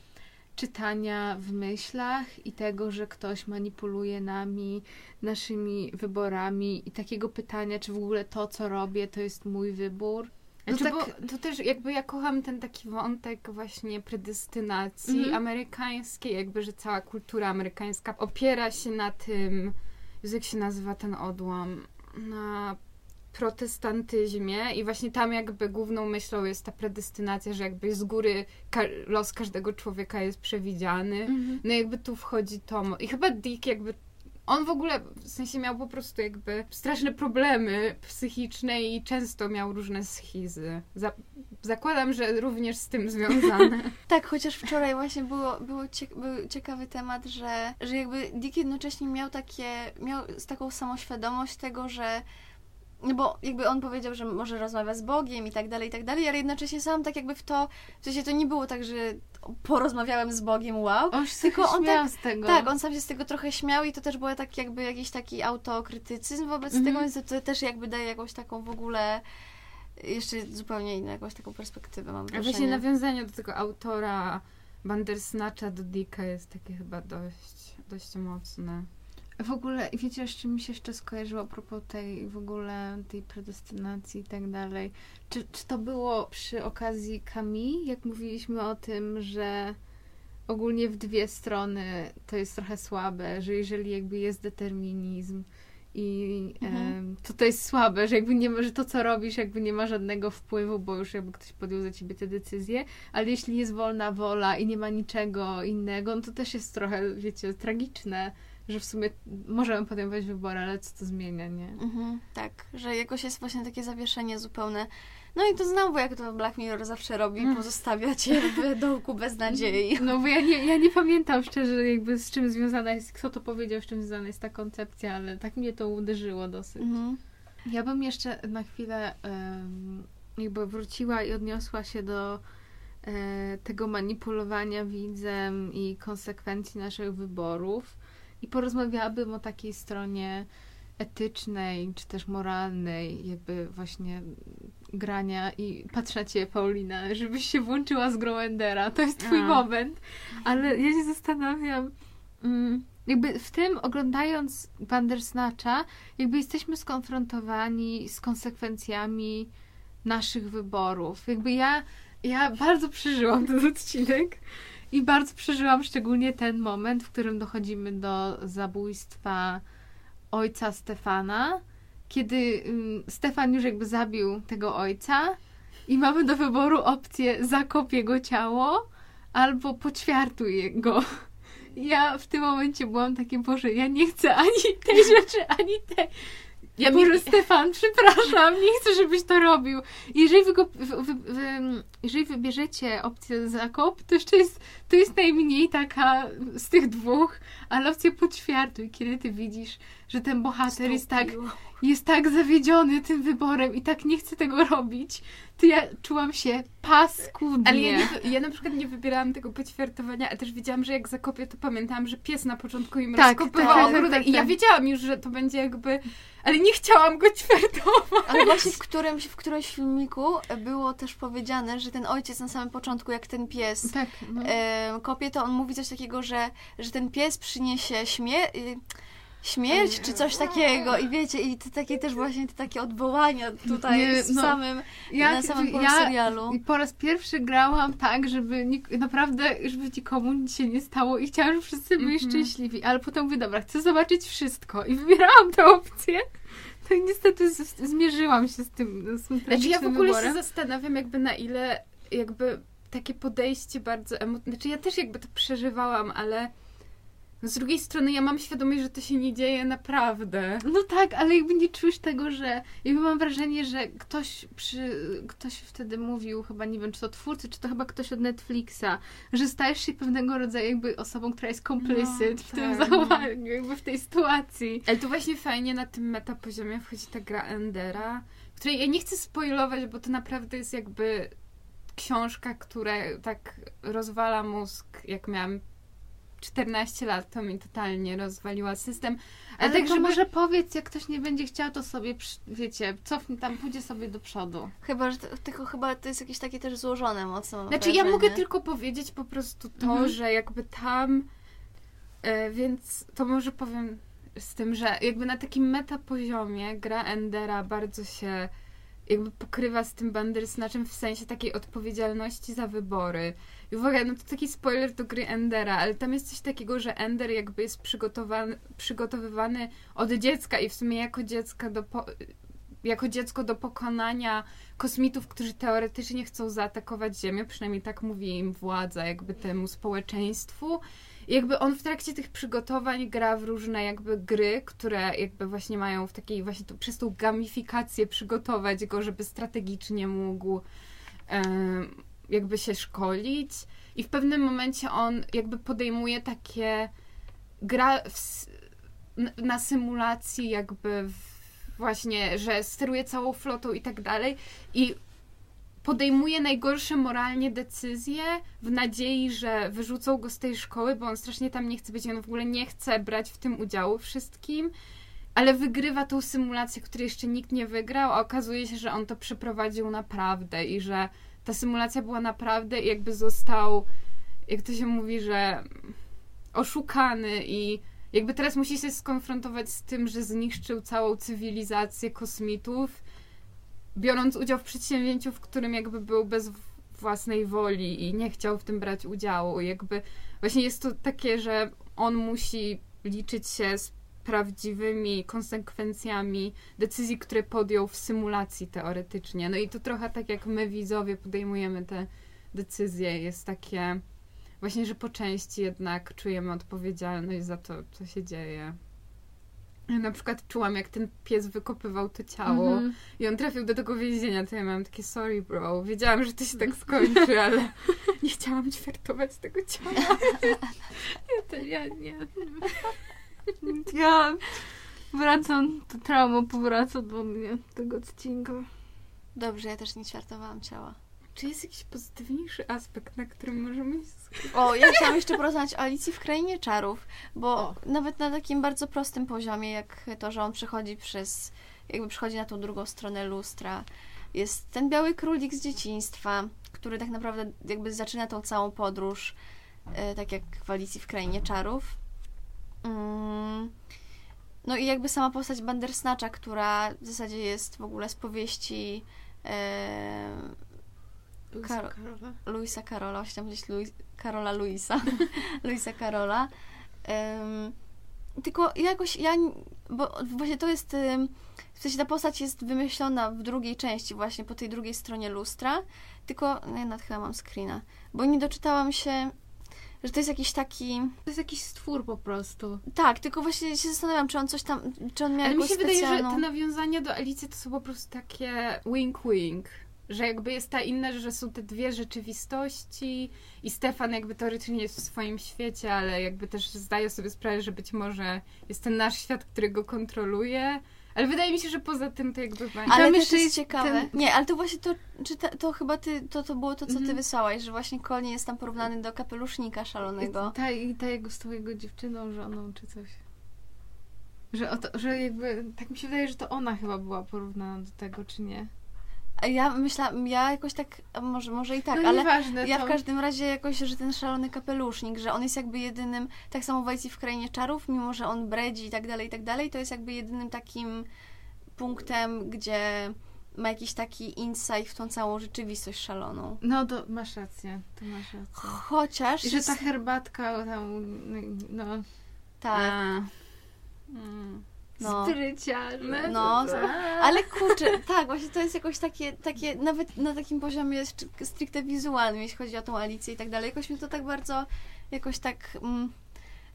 czytania w myślach i tego, że ktoś manipuluje nami, naszymi wyborami i takiego pytania, czy w ogóle to, co robię, to jest mój wybór. No Znaczy, tak- bo to też jakby ja kocham ten taki wątek właśnie predestynacji Mhm. amerykańskiej, jakby, że cała kultura amerykańska opiera się na tym, jak się nazywa ten odłam, na protestantyzmie i właśnie tam jakby główną myślą jest ta predestynacja, że jakby z góry ka- los każdego człowieka jest przewidziany. No jakby tu wchodzi Tom. I chyba Dick jakby on w ogóle w sensie miał po prostu jakby straszne problemy psychiczne i często miał różne schizy. Za- zakładam, że również z tym związane. Tak, chociaż wczoraj właśnie było, było był ciekawy temat, że, że jakby Dick jednocześnie miał takie, miał taką samoświadomość tego, że no bo jakby on powiedział, że może rozmawia z Bogiem i tak dalej, i tak dalej, ale jednocześnie sam tak jakby w to, w sensie to nie było tak, że porozmawiałem z Bogiem, wow. On się Tylko on śmiał z tego. Tak, on sam się z tego trochę śmiał i to też było tak jakby jakiś taki autokrytycyzm wobec Mhm. tego, więc to, też jakby daje jakąś taką w ogóle jeszcze zupełnie inną jakąś taką perspektywę, mam A wrażenie. właśnie nawiązanie do tego autora Bandersnatcha do Dicka jest takie chyba dość, dość mocne. W ogóle, wiecie, czym mi się jeszcze skojarzyło a propos tej w ogóle tej predestynacji i tak dalej. Czy, czy to było przy okazji Kami, jak mówiliśmy o tym, że ogólnie w dwie strony to jest trochę słabe, że jeżeli jakby jest determinizm i Mhm. em, to to jest słabe, że jakby nie ma, że to co robisz jakby nie ma żadnego wpływu, bo już jakby ktoś podjął za ciebie te decyzje, ale jeśli jest wolna wola i nie ma niczego innego, no to też jest trochę, wiecie, tragiczne, że w sumie możemy podejmować wybory, ale co to zmienia, nie? Mhm, tak, że jakoś jest właśnie takie zawieszenie zupełne. No i to znowu, jak to Black Mirror zawsze robi, Mm. pozostawia cię w dołku bez nadziei. No bo ja nie, ja nie pamiętam szczerze jakby z czym związana jest, kto to powiedział, z czym związana jest ta koncepcja, ale tak mnie to uderzyło dosyć. Mhm. Ja bym jeszcze na chwilę em, jakby wróciła i odniosła się do e, tego manipulowania widzem i konsekwencji naszych wyborów i porozmawiałabym o takiej stronie etycznej, czy też moralnej, jakby właśnie grania i patrzę Ciebie, Paulina, żebyś się włączyła z grą Endera. To jest Twój A. moment. Ale ja się zastanawiam, mm, jakby w tym oglądając Bandersnatcha, jakby jesteśmy skonfrontowani z konsekwencjami naszych wyborów. Jakby ja Ja bardzo przeżyłam ten odcinek i bardzo przeżyłam szczególnie ten moment, w którym dochodzimy do zabójstwa ojca Stefana, kiedy um, Stefan już jakby zabił tego ojca i mamy do wyboru opcję zakop jego ciało albo poćwiartuj go. Ja w tym momencie byłam takie, Boże, ja nie chcę ani tej rzeczy, ani tej. Ja Boże, mi... Stefan, przepraszam, nie chcę, żebyś to robił. Jeżeli, wy go, wy, wy, jeżeli wybierzecie opcję zakop, to jeszcze jest, to jest najmniej taka z tych dwóch, ale opcja podświartuj, kiedy ty widzisz, że ten bohater jest tak, jest tak zawiedziony tym wyborem i tak nie chce tego robić, to ja czułam się paskudnie. Ale ja, nie, ja na przykład nie wybierałam tego poćwiartowania, a też wiedziałam, że jak zakopię, to pamiętałam, że pies na początku im tak, rozkopywał tak, tak, tak, i ja tak. wiedziałam już, że to będzie jakby... Ale nie chciałam go ćwiartować. Ale właśnie w którymś, w którymś filmiku było też powiedziane, że ten ojciec na samym początku, jak ten pies tak, no. e, kopie, to on mówi coś takiego, że, że ten pies przyniesie śmierć śmierć czy coś takiego i wiecie, i te takie też właśnie te takie odwołania tutaj nie, no, samym, ja, na samym ja serialu. po raz pierwszy grałam tak, żeby naprawdę, żeby nikomu nic się nie stało i chciałam, żeby wszyscy byli mm -hmm. szczęśliwi, ale potem mówię, dobra, chcę zobaczyć wszystko i wybierałam tę opcję. I niestety z, zmierzyłam się z tym, z tym Znaczy ja w ogóle wyborem. się zastanawiam jakby na ile jakby takie podejście bardzo emocjonalne, znaczy ja też jakby to przeżywałam, ale z drugiej strony ja mam świadomość, że to się nie dzieje naprawdę. No tak, ale jakby nie czujesz tego, że jakby mam wrażenie, że ktoś przy, ktoś wtedy mówił, chyba nie wiem, czy to twórcy, czy to chyba ktoś od Netflixa, że stajesz się pewnego rodzaju jakby osobą, która jest complicit no, w tak, tym zachowaniu, jakby w tej sytuacji. Ale tu właśnie fajnie na tym metapoziomie wchodzi ta gra Endera, której ja nie chcę spoilować, bo to naprawdę jest jakby książka, która tak rozwala mózg, jak miałam 14 lat to mi totalnie rozwaliła system. Ale, Ale tak, to żeby... może powiedz, jak ktoś nie będzie chciał, to sobie, wiecie, cofnie tam, pójdzie sobie do przodu. Chyba, że to, tylko chyba to jest jakieś takie też złożone mocno. Znaczy ja mogę tylko powiedzieć po prostu to, mhm. że jakby tam, e, więc to może powiem z tym, że jakby na takim metapoziomie gra Endera bardzo się jakby pokrywa z tym Bandersnatchem w sensie takiej odpowiedzialności za wybory. I uwaga, no to taki spoiler do gry Endera, ale tam jest coś takiego, że Ender jakby jest przygotowany, przygotowywany od dziecka i w sumie jako dziecka do po, jako dziecko do pokonania kosmitów, którzy teoretycznie chcą zaatakować Ziemię, przynajmniej tak mówi im władza, jakby temu społeczeństwu. Jakby on w trakcie tych przygotowań gra w różne jakby gry, które jakby właśnie mają w takiej właśnie przez tą gamifikację przygotować go, żeby strategicznie mógł jakby się szkolić i w pewnym momencie on jakby podejmuje takie gra w, na symulacji jakby właśnie, że steruje całą flotą i tak dalej i podejmuje najgorsze moralnie decyzje w nadziei, że wyrzucą go z tej szkoły, bo on strasznie tam nie chce być on w ogóle nie chce brać w tym udziału wszystkim, ale wygrywa tą symulację, której jeszcze nikt nie wygrał, a okazuje się, że on to przeprowadził naprawdę i że ta symulacja była naprawdę jakby został, jak to się mówi, że oszukany i jakby teraz musi się skonfrontować z tym, że zniszczył całą cywilizację kosmitów, biorąc udział w przedsięwzięciu, w którym jakby był bez własnej woli i nie chciał w tym brać udziału. Jakby właśnie jest to takie, że on musi liczyć się z prawdziwymi konsekwencjami decyzji, które podjął w symulacji teoretycznie. No i to trochę tak jak my widzowie podejmujemy te decyzje, jest takie właśnie, że po części jednak czujemy odpowiedzialność za to, co się dzieje. Ja na przykład czułam, jak ten pies wykopywał to ciało mm -hmm. i on trafił do tego więzienia, to ja miałam takie sorry bro, wiedziałam, że to się tak skończy, ale nie chciałam ćwiartować tego ciała. ja to ja nie. Ja wracam, to trauma powraca do mnie, tego odcinka. Dobrze, ja też nie ćwiartowałam ciała. Czy jest jakiś pozytywniejszy aspekt, na którym możemy się O, ja chciałam jeszcze porozmawiać o Alicji w Krainie Czarów, bo o. nawet na takim bardzo prostym poziomie, jak to, że on przechodzi przez, jakby przechodzi na tą drugą stronę lustra, jest ten biały królik z dzieciństwa, który tak naprawdę jakby zaczyna tą całą podróż, e, tak jak w Alicji w Krainie Czarów. Mm. No i jakby sama postać Bandersnatcha, która w zasadzie jest w ogóle z powieści e, Luisa Karola. Luisa Karola, chciałam powiedzieć Luis, Karola Luisa, Luisa Karola. Em, tylko jakoś ja, bo właśnie to jest, w sensie ta postać jest wymyślona w drugiej części, właśnie po tej drugiej stronie lustra, tylko, no ja chyba mam screena, bo nie doczytałam się, że to jest jakiś taki, To jest jakiś stwór po prostu. tak, tylko właśnie się zastanawiam, czy on coś tam, czy on miał Ale mi się wydaje, że specjalną... te nawiązania do Alicji to są po prostu takie wink-wink. Że jakby jest ta inna, że są te dwie rzeczywistości i Stefan jakby teoretycznie jest w swoim świecie, ale jakby też zdaje sobie sprawę, że być może jest ten nasz świat, który go kontroluje. Ale wydaje mi się, że poza tym to jakby... Ale tam też jest ciekawe. ten- Nie, ale to właśnie to, czy ta, to chyba ty, to, to było to, co ty Mhm. wysłałaś, że właśnie Colin jest tam porównany do kapelusznika szalonego. I ta, I ta jego z tą jego dziewczyną, żoną czy coś. Że, o to, że jakby, tak mi się wydaje, że to ona chyba była porównana do tego, czy nie. Ja myślałam, ja jakoś tak, może, może i tak, no ale nieważne, ja w każdym razie jakoś, że ten szalony kapelusznik, że on jest jakby jedynym, tak samo w Alicji w Krainie Czarów, mimo że on bredzi i tak dalej, i tak dalej, to jest jakby jedynym takim punktem, gdzie ma jakiś taki insight w tą całą rzeczywistość szaloną. No, to masz rację, to masz rację. Chociaż I że ta herbatka tam, no, tak, A. Mm. No. spryciarze. No, Ale kurczę, tak, właśnie to jest jakoś takie, takie nawet na takim poziomie stri- stricte wizualnym, jeśli chodzi o tą Alicję i tak dalej. Jakoś mi to tak bardzo, jakoś tak, mm,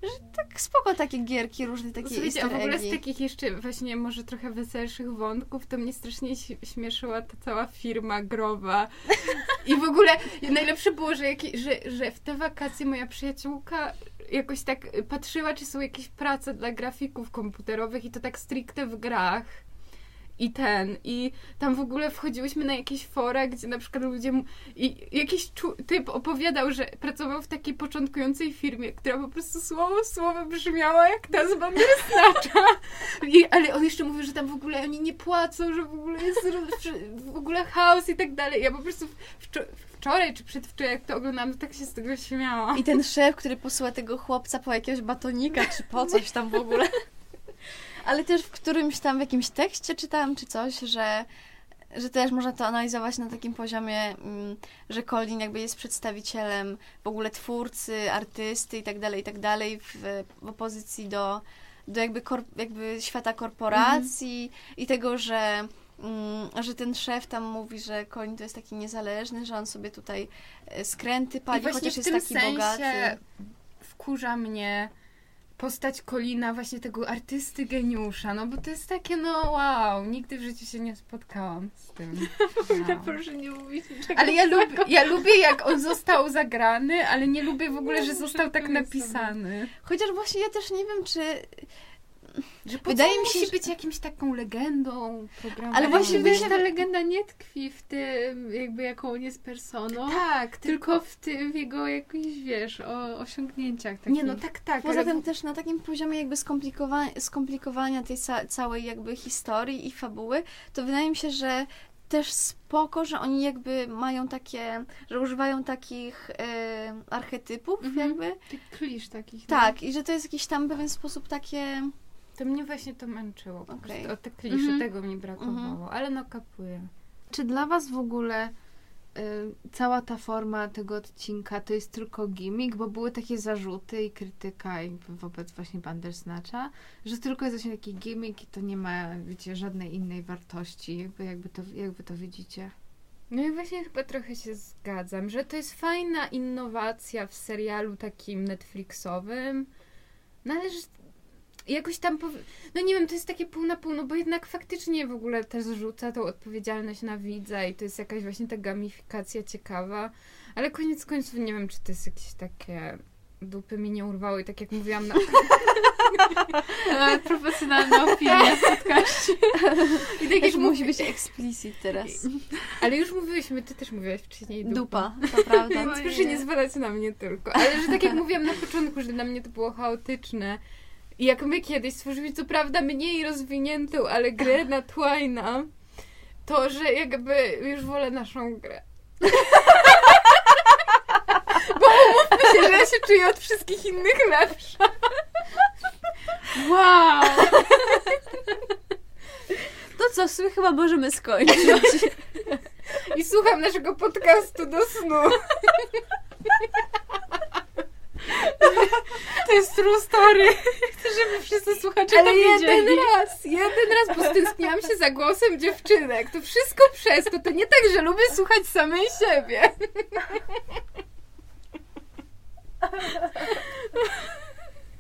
że tak spoko takie gierki, różne takie Słuchajcie, a w ogóle z takich jeszcze właśnie może trochę weselszych wątków, to mnie strasznie śmieszyła ta cała firma growa. I w ogóle najlepsze było, że, jaki, że, że w te wakacje moja przyjaciółka jakoś tak patrzyła, czy są jakieś prace dla grafików komputerowych i to tak stricte w grach. I ten, i tam w ogóle wchodziłyśmy na jakieś fora, gdzie na przykład ludzie. I jakiś typ opowiadał, że pracował w takiej początkującej firmie, która po prostu słowo w słowo brzmiała jak ta z Bandersnatcha. I, ale on jeszcze mówił, że tam w ogóle oni nie płacą, że w ogóle jest w ogóle chaos i tak dalej. Ja po prostu wczo- wczoraj czy przedwczoraj, jak to oglądałam, to tak się z tego śmiałam. I ten szef, który posyła tego chłopca po jakiegoś batonika, czy po coś tam w ogóle. Ale też w którymś tam, w jakimś tekście czytałam, czy coś, że że też można to analizować na takim poziomie, mm, że Colin jakby jest przedstawicielem w ogóle twórcy, artysty i tak dalej, i tak dalej, w, opozycji do, do jakby, kor, jakby świata korporacji i tego, że, mm, że ten szef tam mówi, że Colin to jest taki niezależny, że on sobie tutaj e, skręty pali, chociaż w jest tym taki sensie bogaty. wkurza mnie postać Kolina, właśnie tego artysty geniusza, no bo to jest takie, no wow, nigdy w życiu się nie spotkałam z tym. Wow. Proszę nie mówić niczego. Ale ja, lub, ja lubię, jak on został zagrany, ale nie lubię w ogóle, że został tak napisany. Chociaż właśnie ja też nie wiem, czy Że Wydaje mi się, musi że- być jakimś taką legendą programu. Ale właśnie wydaje- ta legenda nie tkwi w tym, jakby jaką on jest personą, Tak, tylko w tym, w jego jakichś, wiesz, o, osiągnięciach takich. Nie, no tak, tak. Poza ale tym też na takim poziomie jakby skomplikowa- skomplikowania tej ca- całej jakby historii i fabuły, to wydaje mi się, że też spoko, że oni jakby mają takie, że używają takich e, archetypów Mhm. jakby. Tych klisz takich. no. Tak, i że to jest jakiś tam pewien sposób takie... To mnie właśnie to męczyło. Po prostu. O te klisze, Mhm. tego mi brakowało. Mhm. Ale no kapuję. Czy dla was w ogóle y, cała ta forma tego odcinka to jest tylko gimmick, bo były takie zarzuty i krytyka jakby wobec właśnie Bandersnatcha, że tylko jest właśnie taki gimmick i to nie ma, wiecie, żadnej innej wartości. Jakby, jakby, to, jakby to widzicie. No i właśnie chyba trochę się zgadzam, że to jest fajna innowacja w serialu takim Netflixowym. No ale że jakoś tam, no nie wiem, to jest takie pół na pół, no bo jednak faktycznie w ogóle też zrzuca tą odpowiedzialność na widza i to jest jakaś właśnie ta gamifikacja ciekawa, ale koniec końców nie wiem, czy to jest jakieś takie dupy mi nie urwało i tak jak mówiłam na Nawet profesjonalna opinia w podcaście. I tak jak musi być explicit teraz. Ale już mówiłyśmy, ty też mówiłaś wcześniej dupa. Dupa, to prawda. Więc proszę nie zwalać na mnie tylko. Ale że tak jak mówiłam na początku, że dla mnie to było chaotyczne. Jak my kiedyś stworzyliśmy, co prawda mniej rozwiniętą, ale grę na Twaina, to że jakby już wolę naszą grę. Bo umówmy się, że ja się czuję od wszystkich innych lepsza. Wow! To co, w sumie chyba możemy skończyć. I słucham naszego podcastu do snu. To jest true story. Żeby wszyscy słuchacze Ale to jeden raz, jeden raz, bo stęskniłam się za głosem dziewczynek. To wszystko przez to. To nie tak, że lubię słuchać samej siebie.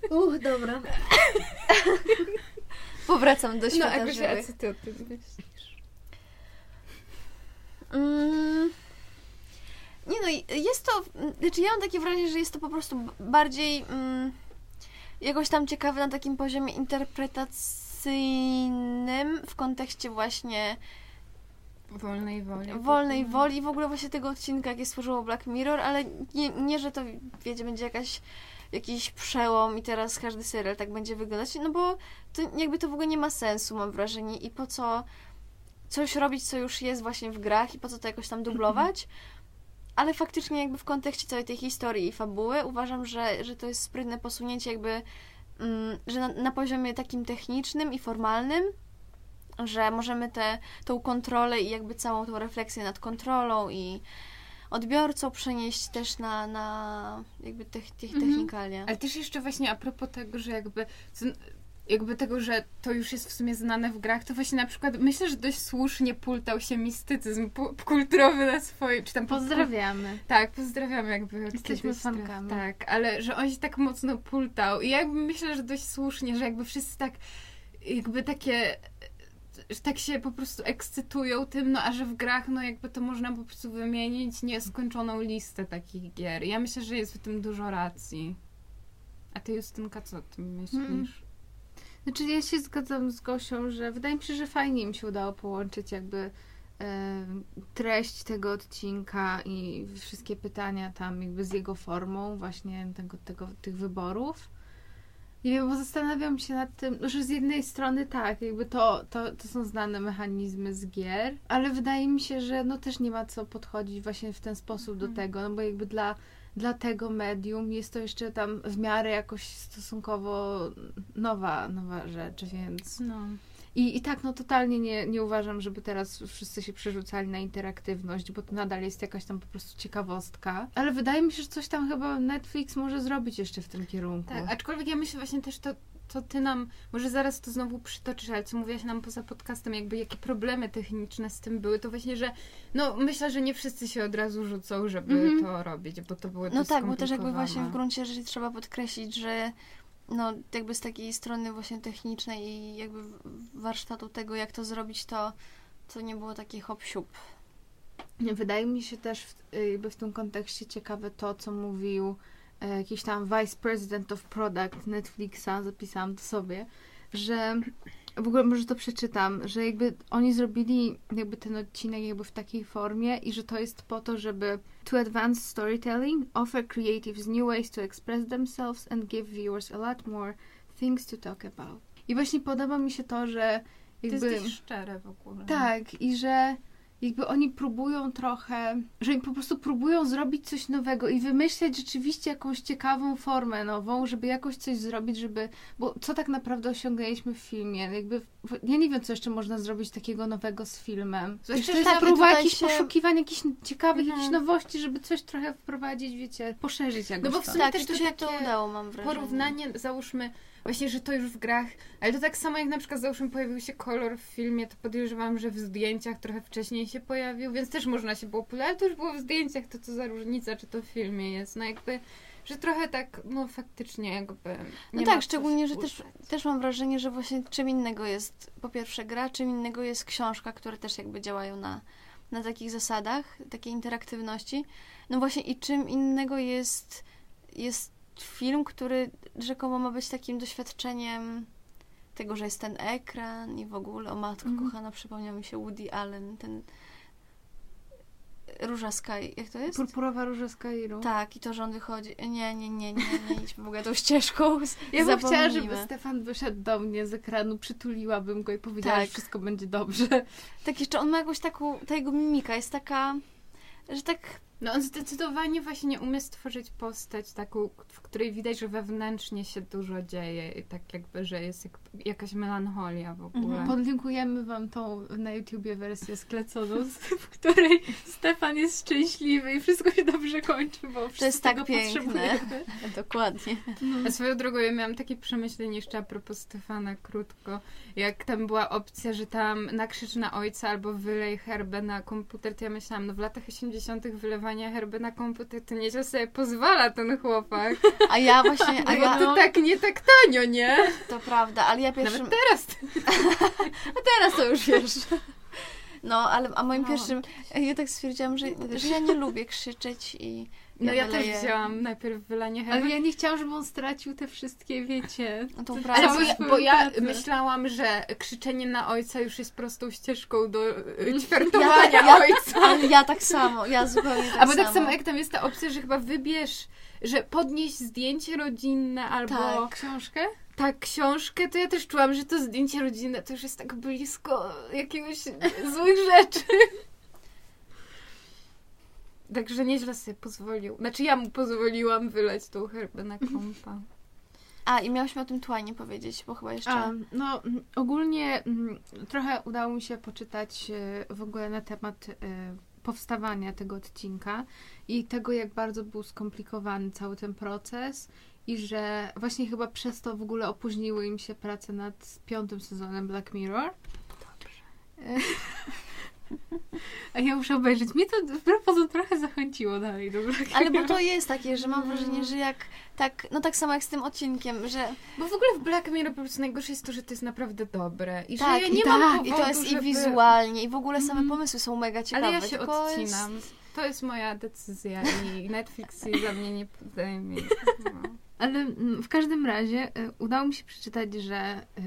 Uch, dobra. Powracam do No, świata Agusia, a żywych. co ty o tym myślisz? Mm. Nie no, i jest to, znaczy ja mam takie wrażenie, że jest to po prostu bardziej mm, jakoś tam ciekawe na takim poziomie interpretacyjnym w kontekście właśnie Wolnej woli. wolnej woli i w ogóle właśnie tego odcinka, jakie stworzyło Black Mirror, ale nie, nie że to, wiecie, będzie jakaś jakiś przełom i teraz każdy serial tak będzie wyglądać, no bo to jakby to w ogóle nie ma sensu, mam wrażenie, i po co coś robić, co już jest właśnie w grach i po co to jakoś tam dublować, ale faktycznie jakby w kontekście całej tej historii i fabuły uważam, że, że to jest sprytne posunięcie jakby, mm, że na, na poziomie takim technicznym i formalnym, że możemy tę tą kontrolę i jakby całą tą refleksję nad kontrolą i odbiorcą przenieść też na, na jakby tych, tych Mhm. Ale też jeszcze właśnie a propos tego, że jakby jakby tego, że to już jest w sumie znane w grach, to właśnie na przykład myślę, że dość słusznie pultał się mistycyzm kulturowy na swoim, czy tam Pozdrawiamy. Tak, pozdrawiamy jakby. Jesteśmy fankami. Tak, ale że on się tak mocno pultał i jakby myślę, że dość słusznie, że jakby wszyscy tak jakby takie że tak się po prostu ekscytują tym, no a że w grach, no jakby to można po prostu wymienić nieskończoną listę takich gier. Ja myślę, że jest w tym dużo racji. A ty Justynka, co o tym myślisz? Mm. Znaczy ja się zgadzam z Gosią, że wydaje mi się, że fajnie im się udało połączyć jakby treść tego odcinka i wszystkie pytania tam jakby z jego formą właśnie tego, tego, tych wyborów. Nie wiem, bo zastanawiam się nad tym, że z jednej strony tak, jakby to, to, to są znane mechanizmy z gier, ale wydaje mi się, że no też nie ma co podchodzić właśnie w ten sposób do Mhm. tego, no bo jakby dla, dla tego medium jest to jeszcze tam w miarę jakoś stosunkowo nowa, nowa rzecz, więc... No. I, I tak, no totalnie nie, nie uważam, żeby teraz wszyscy się przerzucali na interaktywność, bo to nadal jest jakaś tam po prostu ciekawostka. Ale wydaje mi się, że coś tam chyba Netflix może zrobić jeszcze w tym kierunku. Tak, aczkolwiek ja myślę właśnie też to, to ty nam, może zaraz to znowu przytoczysz, ale co mówiłaś nam poza podcastem, jakby jakie problemy techniczne z tym były, to właśnie, że no myślę, że nie wszyscy się od razu rzucą, żeby Mhm. to robić, bo to było No dość tak, bo też jakby właśnie w gruncie rzeczy trzeba podkreślić, że no jakby z takiej strony właśnie technicznej i jakby warsztatu tego, jak to zrobić, to to nie było takie hop siup. Wydaje mi się też w, jakby w tym kontekście ciekawe to, co mówił jakiś tam Vice President of Product Netflixa, zapisałam to sobie, że w ogóle może to przeczytam, że jakby oni zrobili jakby ten odcinek jakby w takiej formie i że to jest po to, żeby to advance storytelling, offer creatives new ways to express themselves and give viewers a lot more things to talk about. I właśnie podoba mi się to, że To jakby... jest dość szczere w ogóle. Tak, i że jakby oni próbują trochę, że oni po prostu próbują zrobić coś nowego i wymyśleć rzeczywiście jakąś ciekawą formę nową, żeby jakoś coś zrobić, żeby, bo co tak naprawdę osiągnęliśmy w filmie, jakby, ja nie wiem, co jeszcze można zrobić takiego nowego z filmem. To jest tak, próba jakichś się- poszukiwań, jakichś ciekawych, Mhm. jakichś nowości, żeby coś trochę wprowadzić, wiecie, poszerzyć jakoś bo w sumie Tak, też to się to udało, mam wrażenie. Porównanie, załóżmy, właśnie, że to już w grach, ale to tak samo jak na przykład załóżmy pojawił się kolor w filmie, to podejrzewam, że w zdjęciach trochę wcześniej się pojawił, więc też można się było ale to już było w zdjęciach, to co za różnica, czy to w filmie jest, no jakby, że trochę tak, no faktycznie jakby No tak, szczególnie, że też, też mam wrażenie, że właśnie czym innego jest po pierwsze gra, czym innego jest książka, które też jakby działają na, na takich zasadach, takiej interaktywności. No właśnie i czym innego jest, jest film, który rzekomo ma być takim doświadczeniem tego, że jest ten ekran i w ogóle, o matko Mhm. kochana, przypomniał mi się Woody Allen, ten Róża Sky, jak to jest? Purpurowa róża z Kairu. Tak, i to, że on wychodzi. Nie, nie, nie, nie, nie idźmy w ogóle tą ścieżką. Ja bym chciała, żeby Stefan wyszedł do mnie z ekranu, przytuliłabym go i powiedziała, Tak. że wszystko będzie dobrze. Tak, jeszcze on ma jakąś taką, ta jego mimika jest taka, że tak No on zdecydowanie właśnie umie stworzyć postać taką, w której widać, że wewnętrznie się dużo dzieje i tak jakby, że jest jak, jakaś melancholia w ogóle. Mhm. Podlinkujemy wam tą na YouTubie wersję skleconą, w której Stefan jest szczęśliwy i wszystko się dobrze kończy, bo To jest tak tego piękne. Dokładnie. A swoją drogą ja miałam takie przemyślenie jeszcze a propos Stefana krótko, jak tam była opcja, że tam nakrzycz na ojca albo wylej herbę na komputer, to ja myślałam, no w latach 80 wylewanie herby na komputer to nieźle sobie pozwala ten chłopak. A ja właśnie, a A ja, to tak nie tak tanio, nie? to prawda, ale ja pierwszym, Nawet teraz. teraz to już wiesz. No, ale a moim No. pierwszym, ja tak stwierdziłam, że, że ja nie lubię krzyczeć i No ja wyleję. też wzięłam najpierw wylanie herby. Ale ja nie chciałam, żeby on stracił te wszystkie, wiecie... No to prawda. Ale bo ja, bo ja myślałam, że krzyczenie na ojca już jest prostą ścieżką do y, ćwiartowania Ja- ja- ojca. Ale ja tak samo, ja zupełnie tak Albo tak samo jak tam jest ta opcja, że chyba wybierz, że podnieś zdjęcie rodzinne albo Tak. Książkę? tak książkę, to ja też czułam, że to zdjęcie rodzinne to już jest tak blisko jakiegoś złych rzeczy. Także nieźle sobie pozwolił. Znaczy ja mu pozwoliłam wylać tą herbę na kompa. A, i miałyśmy o tym tłanie powiedzieć, bo chyba jeszcze... A, no ogólnie mm, trochę udało mi się poczytać e, w ogóle na temat e, powstawania tego odcinka i tego, jak bardzo był skomplikowany cały ten proces i że właśnie chyba przez to w ogóle opóźniły im się prace nad piątym sezonem Black Mirror. E, A ja muszę obejrzeć. Mnie to wbrew pozorom trochę zachęciło dalej do Ale bo to jest takie, że mam wrażenie, że jak tak, no tak samo jak z tym odcinkiem, że Bo w ogóle w Black Mirror po prostu najgorsze jest to, że to jest naprawdę dobre. I tak, że ja i nie tak, mam i powodu, to jest żeby... i wizualnie, i w ogóle same Mhm. pomysły są mega ciekawe. Ale ja się tylko odcinam. Jest... To jest moja decyzja i Netflix jej za mnie nie podejmie. No. Ale mm, w każdym razie y, udało mi się przeczytać, że y,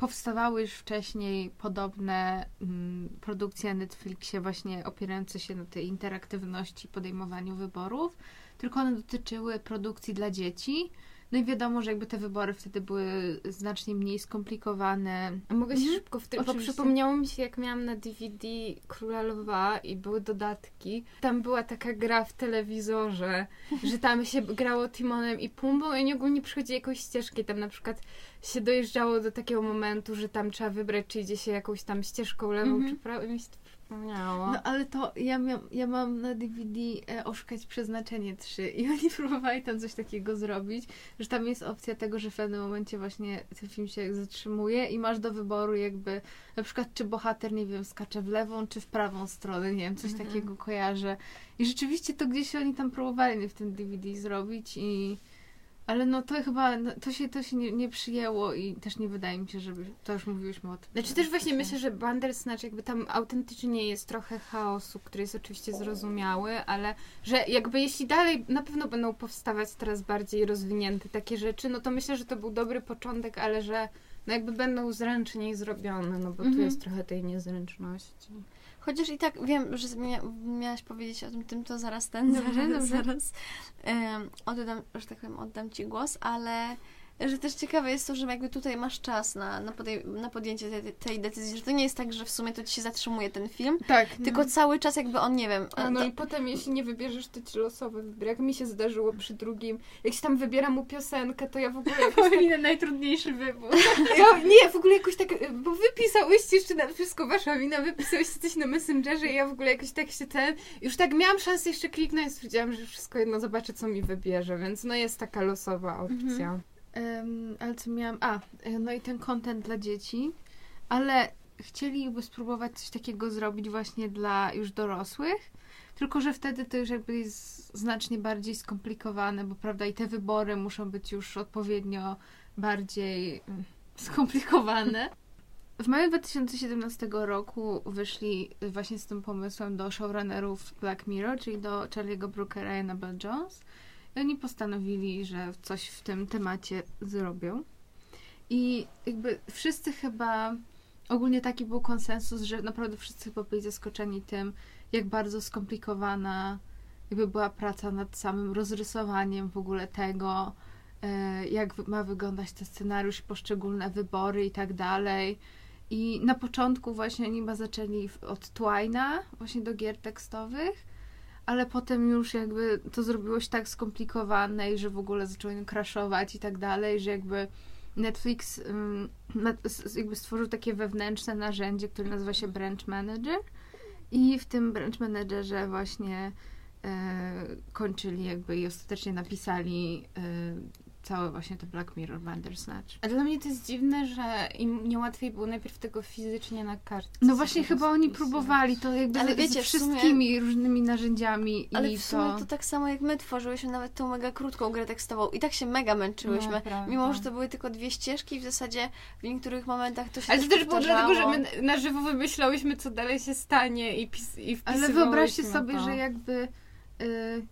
powstawały już wcześniej podobne mm, produkcje na Netflixie, właśnie opierające się na tej interaktywności, podejmowaniu wyborów, tylko one dotyczyły produkcji dla dzieci. No i wiadomo, że jakby te wybory wtedy były znacznie mniej skomplikowane. A mogę się Mhm. szybko w tym, bo przypomniało mi się, jak miałam na DVD Króla Lwa i były dodatki. Tam była taka gra w telewizorze, że tam się grało Timonem i Pumbą i oni ogólnie przychodzi jakąś ścieżkę i tam na przykład się dojeżdżało do takiego momentu, że tam trzeba wybrać, czy idzie się jakąś tam ścieżką lewą, Mhm. czy prawą. I mi się to przypomniało. No ale to ja, miał, ja mam na DVD e, Oszukać Przeznaczenie 3 i oni próbowali tam coś takiego zrobić, że tam jest opcja tego, że w pewnym momencie właśnie ten film się zatrzymuje i masz do wyboru jakby na przykład czy bohater, nie wiem, skacze w lewą czy w prawą stronę, nie wiem, coś Mhm. takiego kojarzę. I rzeczywiście to gdzieś oni tam próbowali w tym DVD zrobić i ale no to chyba, no, to się, to się nie, nie przyjęło i też nie wydaje mi się, żeby, to już mówiłyśmy o tym. Znaczy też właśnie myślę, że Bandersnatch jakby tam autentycznie jest trochę chaosu, który jest oczywiście zrozumiały, ale że jakby jeśli dalej na pewno będą powstawać teraz bardziej rozwinięte takie rzeczy, no to myślę, że to był dobry początek, ale że no jakby będą zręczniej zrobione, no bo tu Mhm. jest trochę tej niezręczności. Chociaż i tak wiem, że mia miałaś powiedzieć o tym, tym to zaraz ten, Dobrze, zaraz, dobrze. zaraz um, oddam, że tak powiem, oddam Ci głos, ale że też ciekawe jest to, że jakby tutaj masz czas na, na, podej- na podjęcie tej, tej decyzji, że to nie jest tak, że w sumie to Ci się zatrzymuje ten film, Tak, tylko cały czas jakby on, nie wiem, A no to- i potem jeśli nie wybierzesz, to ci losowy wybór. Jak mi się zdarzyło przy drugim, jak się tam wybiera mu piosenkę, to ja w ogóle jakoś tak najtrudniejszy wybór. Ja, nie, w ogóle jakoś tak, bo wypisałyście jeszcze na wszystko wasza wina, wypisałyście coś na Messengerze i ja w ogóle jakoś tak się ten, już tak miałam szansę jeszcze kliknąć i stwierdziłam, że wszystko jedno zobaczę, co mi wybierze, więc no jest taka losowa opcja. Em, ale co miałam? A, e, no i ten content dla dzieci, ale chcieliby spróbować coś takiego zrobić właśnie dla już dorosłych, tylko że wtedy to już jakby jest znacznie bardziej skomplikowane, bo prawda i te wybory muszą być już odpowiednio bardziej mm, skomplikowane. W maju 2017 roku wyszli właśnie z tym pomysłem do showrunnerów Black Mirror, czyli do Charlie'ego Brookera i Annabelle Jones. Oni postanowili, że coś w tym temacie zrobią. I jakby wszyscy chyba, ogólnie taki był konsensus, że naprawdę wszyscy chyba byli zaskoczeni tym, jak bardzo skomplikowana jakby była praca nad samym rozrysowaniem w ogóle tego, e, jak ma wyglądać ten scenariusz, poszczególne wybory i tak dalej. I na początku właśnie oni zaczęli od Twina, właśnie do gier tekstowych, ale potem już jakby to zrobiło się tak skomplikowane i że w ogóle zaczęło ją crashować i tak dalej, że jakby Netflix s- jakby stworzył takie wewnętrzne narzędzie, które nazywa się Branch Manager i w tym Branch Managerze właśnie e, kończyli jakby i ostatecznie napisali e, całe właśnie to Black Mirror Bandersnatch. A dla mnie to jest dziwne, że im nie łatwiej było najpierw tego fizycznie na kartce. No właśnie chyba oni próbowali to jakby Ale z, wiecie, z w sumie- wszystkimi różnymi narzędziami Ale i w sumie to... to tak samo jak my tworzyłyśmy nawet tą mega krótką grę tekstową i tak się mega męczyłyśmy. No, prawda. Mimo, że to były tylko dwie ścieżki i w zasadzie w niektórych momentach to się Ale to też było dlatego, że my na żywo wymyślałyśmy, co dalej się stanie i, pis- i Ale wyobraźcie sobie, to. że jakby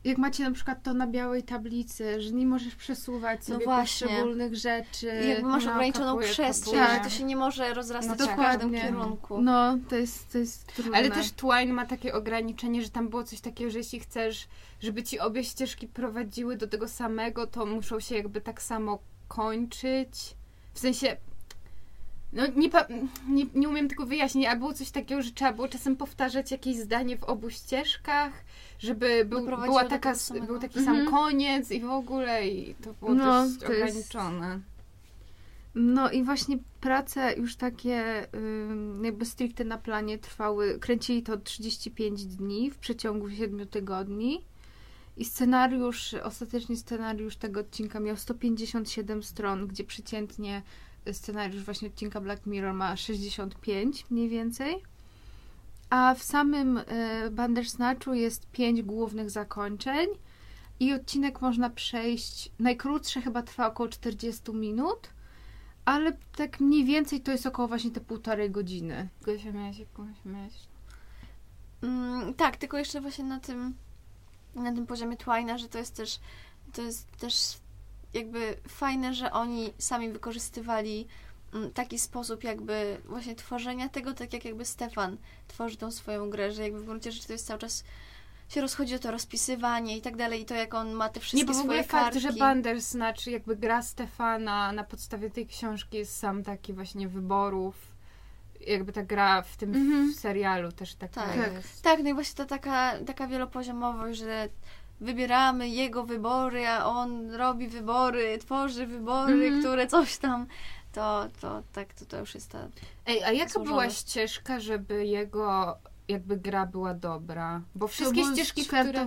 jak macie na przykład to na białej tablicy, że nie możesz przesuwać No sobie właśnie. poszczególnych rzeczy. Jakby masz no, ograniczoną kapuje, przestrzeń, że to się nie może rozrastać No w każdym kierunku. No, to jest, to jest trudne. Ale też Twine ma takie ograniczenie, że tam było coś takiego, że jeśli chcesz, żeby ci obie ścieżki prowadziły do tego samego, to muszą się jakby tak samo kończyć. W sensie. No nie, nie, nie umiem tego wyjaśnić, ale było coś takiego, że trzeba było czasem powtarzać jakieś zdanie w obu ścieżkach, żeby był, była taka, był taki Mhm. sam koniec i w ogóle i to było No, dość to jest- ograniczone. No i właśnie prace już takie jakby stricte na planie trwały, kręcili to 35 dni w przeciągu 7 tygodni i scenariusz, ostatecznie scenariusz tego odcinka miał 157 stron, gdzie przeciętnie scenariusz właśnie odcinka Black Mirror ma 65 mniej więcej. A w samym y, Bandersnatchu jest pięć głównych zakończeń i odcinek można przejść, najkrótsze chyba trwa około 40 minut, ale tak mniej więcej to jest około właśnie te półtorej godziny. Gosia miałaś jakąś myśl? Mm, tak, tylko jeszcze właśnie na tym na tym poziomie Twina, że to jest też to jest też jakby fajne, że oni sami wykorzystywali taki sposób jakby właśnie tworzenia tego, tak jak jakby Stefan tworzy tą swoją grę, że jakby w gruncie rzeczy to jest cały czas się rozchodzi o to rozpisywanie i tak dalej i to jak on ma te wszystkie Nie, bo w ogóle fakt, kartki. że Bandersnatch jakby gra Stefana na podstawie tej książki jest sam taki właśnie wyborów. Jakby ta gra w tym Mhm. w serialu też taka Tak. Tak. jest. Tak, no i właśnie to taka, taka wielopoziomowość, że wybieramy jego wybory, a on robi wybory, tworzy wybory, Mhm. które coś tam, to, to tak, to, to już jest ta... Ej, a jaka Złożone. była ścieżka, żeby jego jakby gra była dobra? Bo wszystkie to ścieżki, z które...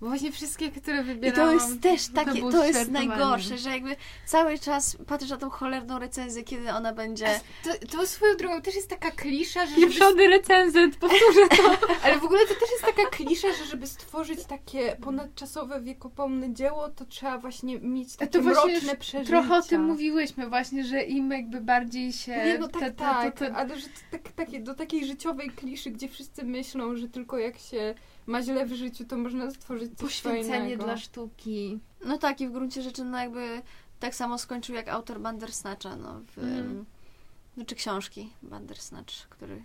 Bo właśnie wszystkie, które I to wybierałam... jest też takie, było to, jest najgorsze, że jakby cały czas patrzysz na tą cholerną recenzję, kiedy ona będzie... To, to swoją drogą też jest taka klisza, że... Pieprzony recenzent, powtórzę to. Ale w ogóle to też jest taka klisza, że żeby stworzyć takie ponadczasowe, wiekopomne dzieło, to trzeba właśnie mieć takie To właśnie mroczne przeżycia. Trochę o tym mówiłyśmy właśnie, że im jakby bardziej się... Nie, no tak, te- te- tak, to- to- ale że to tak, takie, do takiej życiowej kliszy, gdzie wszyscy myślą, że tylko jak się ma źle w życiu, to można stworzyć coś Poświęcenie fajnego. dla sztuki. No tak, i w gruncie rzeczy no jakby tak samo skończył jak autor Bandersnatcha, no, w, Mhm. no czy książki Bandersnatch, który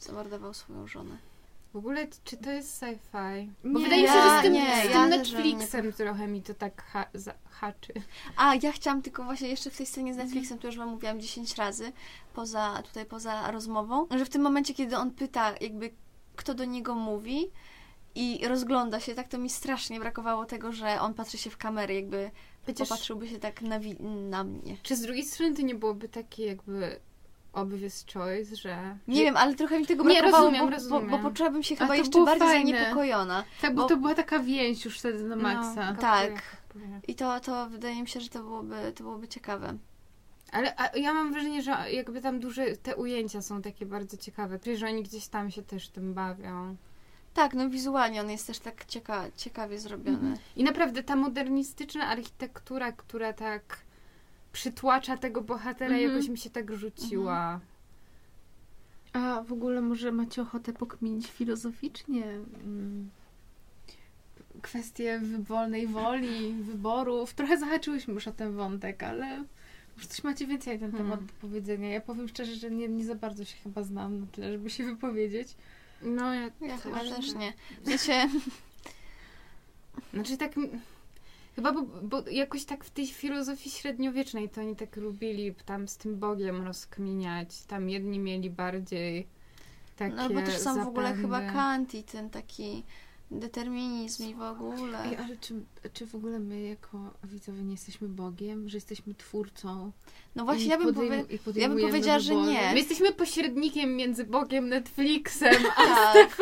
zamordował swoją żonę. W ogóle, czy to jest sci-fi? Bo Nie, wydaje mi się, że z tym, nie, z tym ja Netflixem trochę mi to tak ha, haczy. A, ja chciałam tylko właśnie jeszcze w tej scenie z Netflixem, to już wam mówiłam 10 razy, poza, tutaj poza rozmową, że w tym momencie, kiedy on pyta jakby kto do niego mówi i rozgląda się, tak to mi strasznie brakowało tego, że on patrzy się w kamerę, jakby Chociaż, popatrzyłby się tak na, na mnie. czy z drugiej strony to nie byłoby takie jakby obvious choice, że... Nie wiem, ale trochę mi tego Nie, brakowało, rozumiem, bo, rozumiem. Bo, bo poczułabym się chyba jeszcze bardziej fajne. zaniepokojona. Tak, bo, Bo- to była taka więź już wtedy na maksa. No, Tak. I to, to wydaje mi się, że to byłoby, to byłoby ciekawe. Ale a, ja mam wrażenie, że jakby tam duże te ujęcia są takie bardzo ciekawe. Przecież oni gdzieś tam się też tym bawią. Tak, no wizualnie on jest też tak cieka ciekawie zrobiony. Mhm. I naprawdę ta modernistyczna architektura, która tak przytłacza tego bohatera, Mhm. jakoś mi się tak rzuciła. A w ogóle może macie ochotę pokminić filozoficznie mm, kwestie wy- wolnej woli, wyborów. Trochę zahaczyłyśmy już o ten wątek, ale może coś macie więcej na ten Hmm. temat do powiedzenia. Ja powiem szczerze, że nie, nie za bardzo się chyba znam na tyle, żeby się wypowiedzieć. No ja, Ja chyba też też nie. nie. W sensie, Znaczy tak... Chyba, bo, bo jakoś tak w tej filozofii średniowiecznej to oni tak lubili tam z tym Bogiem rozkminiać. Tam jedni mieli bardziej takie no bo też sam w ogóle chyba zapędy. Kant i ten taki determinizm i w ogóle. Ej, ale czy, czy w ogóle my jako widzowie nie jesteśmy Bogiem, że jesteśmy twórcą? No właśnie, ja bym, powie... ja bym powiedziała, że wybory? nie. My jesteśmy pośrednikiem między Bogiem, Netflixem, a Tak,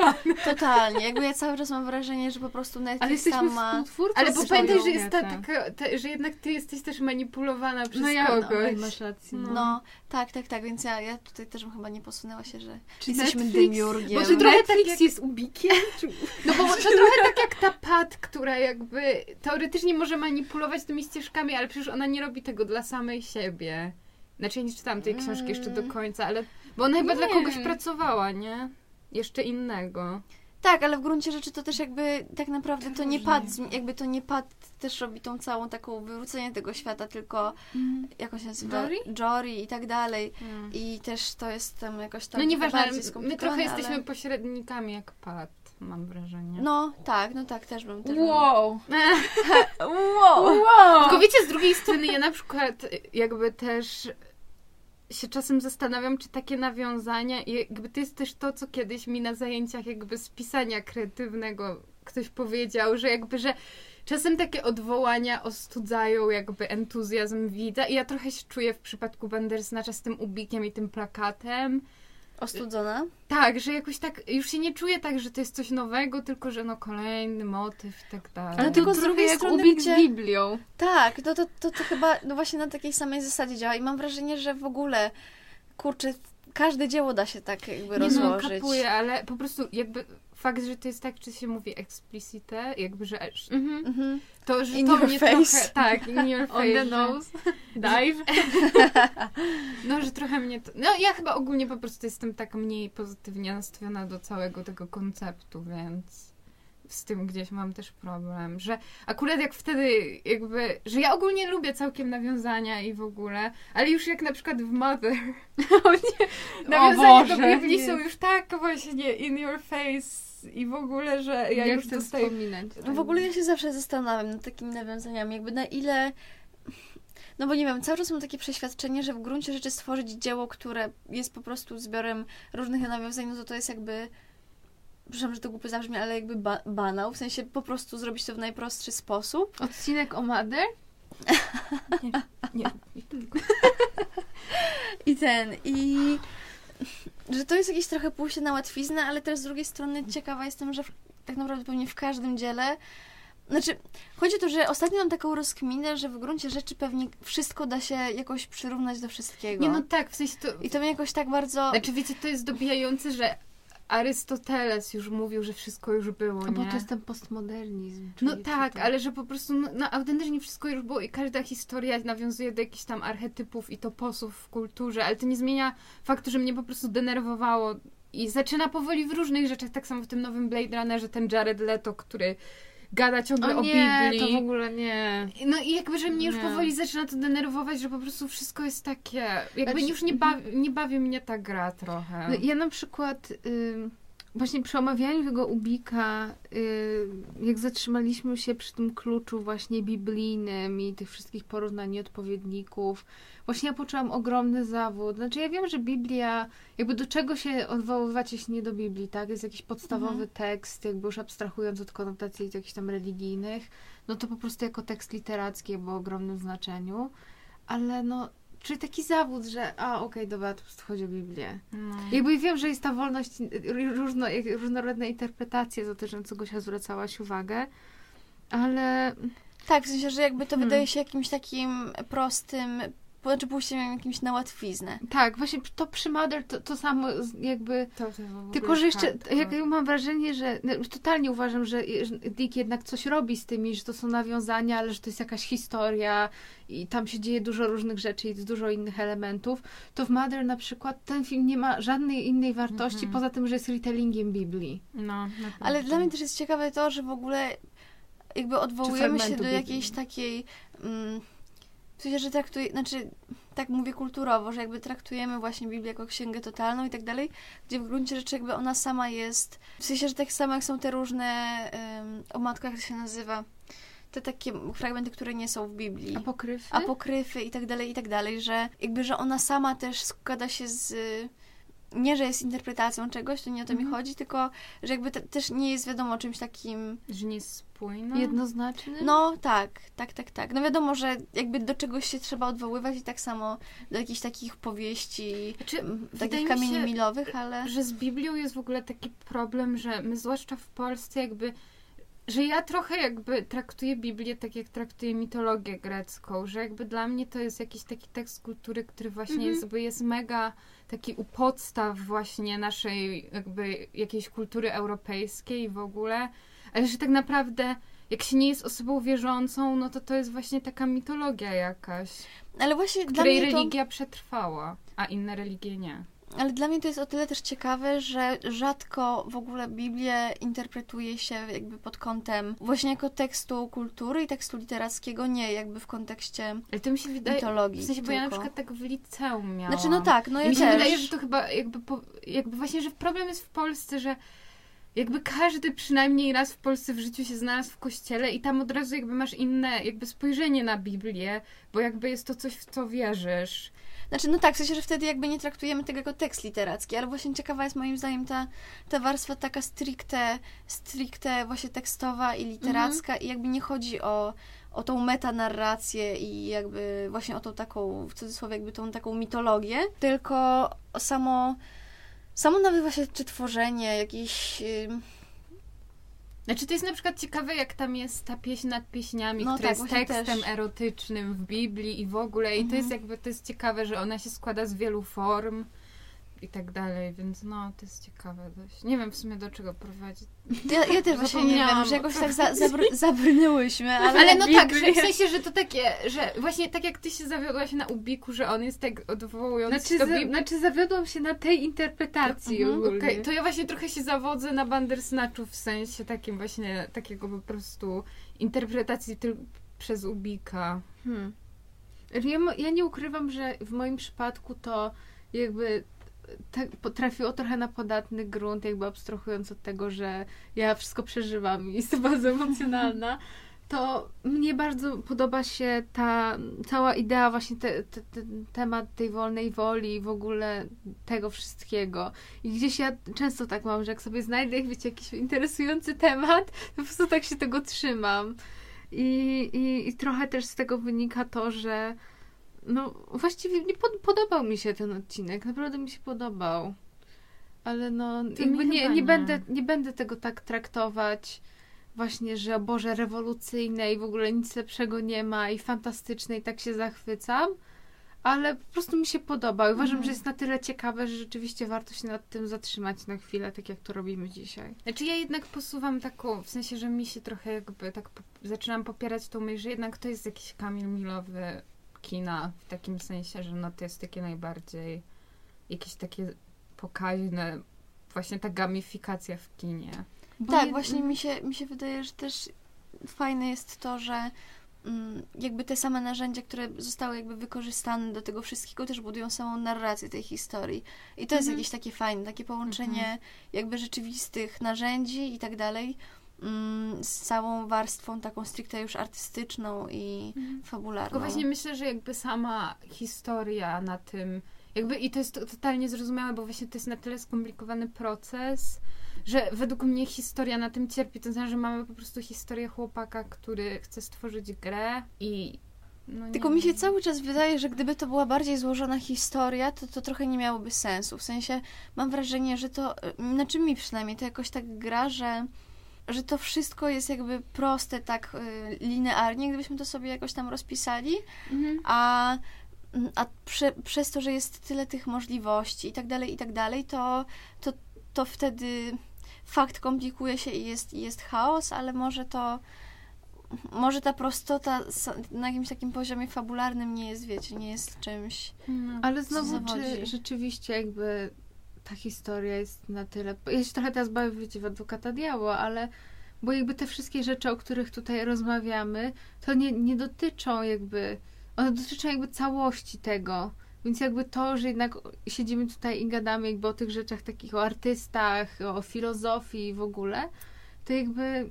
totalnie. Jakby ja cały czas mam wrażenie, że po prostu Ale Netflix jesteśmy tam ma... współtwórcą Ale bo pamiętaj, że jest ta, taka, ta, że jednak ty jesteś też manipulowana przez No ja, no, kogoś. ej, masz rację. No. No, tak, tak, tak, więc ja, ja tutaj też bym chyba nie posunęła się, że Czy jesteśmy Netflix- demiurgiem. Bo czy trochę tak Netflix jak- jest ubikiem? Czy... No bo to trochę tak jak ta Pat, która jakby teoretycznie może manipulować tymi ścieżkami, ale przecież ona nie robi tego dla samej siebie. Znaczy ja nie czytałam tej książki jeszcze do Mm. końca, ale... Bo ona chyba dla Nie. kogoś pracowała, nie? Jeszcze innego. Tak, ale w gruncie rzeczy to też jakby tak naprawdę to nie pad, jakby to nie pad też robi tą całą taką wywrócenie tego świata, tylko jakoś się nazywa? Jory? Jory i tak dalej. I też to jest tam jakoś tam No nieważne, my trochę jesteśmy ale... pośrednikami jak Pat, mam wrażenie. No, tak, no tak, też bym też Wow! Bym... Wow! Wow! Tylko wiecie, z drugiej strony ja na przykład jakby też się czasem zastanawiam, czy takie nawiązania, i jakby to jest też to, co kiedyś mi na zajęciach jakby z pisania kreatywnego ktoś powiedział, że jakby, że czasem takie odwołania ostudzają jakby entuzjazm widza i ja trochę się czuję w przypadku Bandersnatcha z tym ubikiem i tym plakatem. Ostudzona? Tak, że jakoś tak, już się nie czuję tak, że to jest coś nowego, tylko że no kolejny motyw i tak dalej. Ale tylko z trochę drugiej jak strony, gdzie- z Biblią. Tak, no to, to, to chyba no właśnie na takiej samej zasadzie działa i mam wrażenie, że w ogóle, kurczę, każde dzieło da się tak jakby Nie no, rozłożyć. kapuję, ale po prostu jakby fakt, że to jest tak, czy się mówi explicite, jakby, że Mhm. Mhm. to, że In to mnie face. trochę, tak, in your face, On the nose. Dive. no, że trochę mnie to, no ja chyba ogólnie po prostu jestem tak mniej pozytywnie nastawiona do całego tego konceptu, więc z tym gdzieś mam też problem, że akurat jak wtedy jakby, że ja ogólnie lubię całkiem nawiązania i w ogóle, ale już jak na przykład w Mother O nie. nawiązania do Boże, Biblii nie. są już tak właśnie in your face i w ogóle, że ja Ja już chcę dostaję... wspominać. No w ogóle ja się zawsze zastanawiam nad takimi nawiązaniami, jakby na ile. No bo nie wiem, cały czas mam takie przeświadczenie, że w gruncie rzeczy stworzyć dzieło, które jest po prostu zbiorem różnych nawiązań, no to to jest jakby. Przepraszam, że to głupio zabrzmi, ale jakby ba- banał, w sensie po prostu zrobić to w najprostszy sposób. Odcinek o Mother? Nie, nie tylko. I ten, i że to jest jakieś trochę pójście na łatwiznę, ale też z drugiej strony ciekawa jestem, że w, tak naprawdę pewnie w każdym dziele. Znaczy, chodzi o to, że ostatnio mam taką rozkminę, że w gruncie rzeczy pewnie wszystko da się jakoś przyrównać do wszystkiego. Nie, no tak, w sensie to... I to mnie jakoś tak bardzo. Znaczy wiecie, to jest dobijające, że Arystoteles już mówił, że wszystko już było, No nie? bo to jest ten postmodernizm. No tak, ale że po prostu no, no, autentycznie wszystko już było i każda historia nawiązuje do jakichś tam archetypów i toposów w kulturze, ale to nie zmienia faktu, że mnie po prostu denerwowało i zaczyna powoli w różnych rzeczach, tak samo w tym nowym Blade Runnerze, ten Jared Leto, który gada ciągle o, O nie, Biblii. to w ogóle nie. No i jakby, że mnie już Nie. powoli zaczyna to denerwować, że po prostu wszystko jest takie... Jakby Znaczy- już nie bawi, nie bawi mnie ta gra trochę. No, ja na przykład ym, właśnie przy omawianiu tego ubika, y, jak zatrzymaliśmy się przy tym kluczu właśnie biblijnym i tych wszystkich porównań i odpowiedników, właśnie ja poczułam ogromny zawód. Znaczy ja wiem, że Biblia, jakby do czego się odwoływać, jeśli nie do Biblii, tak? Jest jakiś podstawowy tekst, jakby już abstrahując od konotacji jakichś tam religijnych, no to po prostu jako tekst literacki jakby o ogromnym znaczeniu. Ale no, czyli taki zawód, że a okej, dobra, to po prostu chodzi o Biblię. No. Jakby wiem, że jest ta wolność, y, różno, różnorodne interpretacje, co Gosia zwracałaś uwagę, ale Tak, w sensie, że jakby to Hmm. wydaje się jakimś takim prostym, znaczy pójściem jakimś na łatwiznę. tak, właśnie to przy Mother to, to samo jakby... To, to Tylko, że jeszcze hardcore. jak, mam wrażenie, że no, totalnie uważam, że Dick jednak coś robi z tymi, że to są nawiązania, ale że to jest jakaś historia i tam się dzieje dużo różnych rzeczy i jest dużo innych elementów, to w Mother na przykład ten film nie ma żadnej innej wartości, Mhm. poza tym, że jest retellingiem Biblii. No, Ale dla mnie też jest ciekawe to, że w ogóle jakby odwołujemy się do Biblii. jakiejś takiej. Mm, sensie, że traktuje, znaczy, tak mówię kulturowo, że jakby traktujemy właśnie Biblię jako księgę totalną i tak dalej, gdzie w gruncie rzeczy jakby ona sama jest. W sensie, że tak samo jak są te różne. Um, o matkach, jak to się nazywa. Te takie fragmenty, które nie są w Biblii. Apokryfy? apokryfy i tak dalej, i tak dalej, że jakby, że ona sama też składa się z nie, że jest interpretacją czegoś, to nie o to mi Mhm. chodzi, tylko że jakby te, też nie jest wiadomo czymś takim. Że nie jest spójna. Jednoznaczny? No tak, tak, tak, tak. No wiadomo, że jakby do czegoś się trzeba odwoływać i tak samo do jakichś takich powieści, Znaczy, takich mi kamieni się, milowych, ale. że z Biblią jest w ogóle taki problem, że my zwłaszcza w Polsce jakby, że ja trochę jakby traktuję Biblię tak jak traktuję mitologię grecką, że jakby dla mnie to jest jakiś taki tekst kultury, który właśnie Mhm. jest, jakby jest mega taki u podstaw właśnie naszej jakby jakiejś kultury europejskiej w ogóle, ale że tak naprawdę jak się nie jest osobą wierzącą, no to to jest właśnie taka mitologia jakaś, Ale właśnie której mnie to. religia przetrwała, a inne religie nie. Ale dla mnie to jest o tyle też ciekawe, że rzadko w ogóle Biblię interpretuje się jakby pod kątem właśnie jako tekstu kultury i tekstu literackiego, nie jakby w kontekście Ale to mi się wydaje, mitologii. W sensie, bo ja na tylko. przykład tak w liceum miałam. Znaczy, no tak, no I ja mi się też. wydaje, że to chyba jakby, po, jakby właśnie, że problem jest w Polsce, że jakby każdy przynajmniej raz w Polsce w życiu się znalazł w kościele i tam od razu jakby masz inne jakby spojrzenie na Biblię, bo jakby jest to coś, w co wierzysz. Znaczy, no tak, w sensie, że wtedy jakby nie traktujemy tego jako tekst literacki, ale właśnie ciekawa jest moim zdaniem ta, ta warstwa taka stricte, stricte właśnie tekstowa i literacka Mhm. i jakby nie chodzi o, o tą metanarrację i jakby właśnie o tą taką, w cudzysłowie jakby tą taką mitologię, tylko o samo, samo nawet właśnie czy tworzenie jakichś... ym, Znaczy to jest na przykład ciekawe, jak tam jest ta pieśń nad pieśniami, No która tak, jest tekstem też. erotycznym w Biblii i w ogóle. I to Mhm. jest jakby, to jest ciekawe, że ona się składa z wielu form i tak dalej, więc no, to jest ciekawe dość. Nie wiem w sumie do czego prowadzi. Ja, ja też właśnie nie wiem, że jakoś tak za, zabr, zabrnęłyśmy, ale... Ale no tak, że w sensie, że to takie, że właśnie tak jak ty się zawiodłaś na Ubiku, że on jest tak odwołujący Znaczy, do Biblii. znaczy zawiodłam się na tej interpretacji Mhm, ogólnie. Okej, to ja właśnie trochę się zawodzę na Bandersnatchu w sensie takim właśnie, takiego po prostu interpretacji tyl- przez Ubika. Hmm. Ja, ja nie ukrywam, że w moim przypadku to jakby tak potrafiło trochę na podatny grunt, jakby abstrahując od tego, że ja wszystko przeżywam i jestem bardzo emocjonalna, to mnie bardzo podoba się ta cała idea, właśnie te, te, ten temat tej wolnej woli i w ogóle tego wszystkiego. I gdzieś ja często tak mam, że jak sobie znajdę, wiecie, jakiś interesujący temat, to po prostu tak się tego trzymam. I, i, I trochę też z tego wynika to, że no właściwie nie pod, podobał mi się ten odcinek. Naprawdę mi się podobał. Ale no jakby nie, nie, nie. będę, nie będę tego tak traktować właśnie, że o Boże, rewolucyjne i w ogóle nic lepszego nie ma i fantastyczne i tak się zachwycam. Ale po prostu mi się podoba. Uważam, Mhm. że jest na tyle ciekawe, że rzeczywiście warto się nad tym zatrzymać na chwilę, tak jak to robimy dzisiaj. Znaczy ja jednak posuwam taką, w sensie, że mi się trochę jakby tak po, zaczynam popierać tą myśl, że jednak to jest jakiś Kamil Milowy kina, w takim sensie, że no to jest takie najbardziej jakieś takie pokaźne, właśnie ta gamifikacja w kinie. Bo Tak, jed- właśnie mi się, mi się wydaje, że też fajne jest to, że mm, jakby te same narzędzia, które zostały jakby wykorzystane do tego wszystkiego, też budują samą narrację tej historii. I to jest Mhm. jakieś takie fajne, takie połączenie jakby rzeczywistych narzędzi i tak dalej mm, z całą warstwą taką stricte już artystyczną i fabularną. Tylko właśnie myślę, że jakby sama historia na tym, jakby i to jest to- totalnie zrozumiałe, bo właśnie to jest na tyle skomplikowany proces, że według mnie historia na tym cierpi. To znaczy, że mamy po prostu historię chłopaka, który chce stworzyć grę i no Tylko mi się wiem. cały czas wydaje, że gdyby to była bardziej złożona historia, to to trochę nie miałoby sensu. W sensie mam wrażenie, że to, na czym mi przynajmniej, to jakoś tak gra, że, że to wszystko jest jakby proste tak y, linearnie, gdybyśmy to sobie jakoś tam rozpisali, Mhm. a, a prze, przez to, że jest tyle tych możliwości i tak dalej, i tak dalej, to, to, to wtedy fakt komplikuje się i jest, i jest chaos, ale może to może ta prostota na jakimś takim poziomie fabularnym nie jest, wiecie, nie jest czymś... No. Ale znowu, zawodzi. czy rzeczywiście jakby ta historia jest na tyle... Ja się trochę teraz bawię, wiecie, w adwokata diabła, ale bo jakby te wszystkie rzeczy, o których tutaj rozmawiamy, to nie, nie dotyczą jakby... One dotyczą jakby całości tego. Więc jakby to, że jednak siedzimy tutaj i gadamy jakby o tych rzeczach takich, o artystach, o filozofii w ogóle, to jakby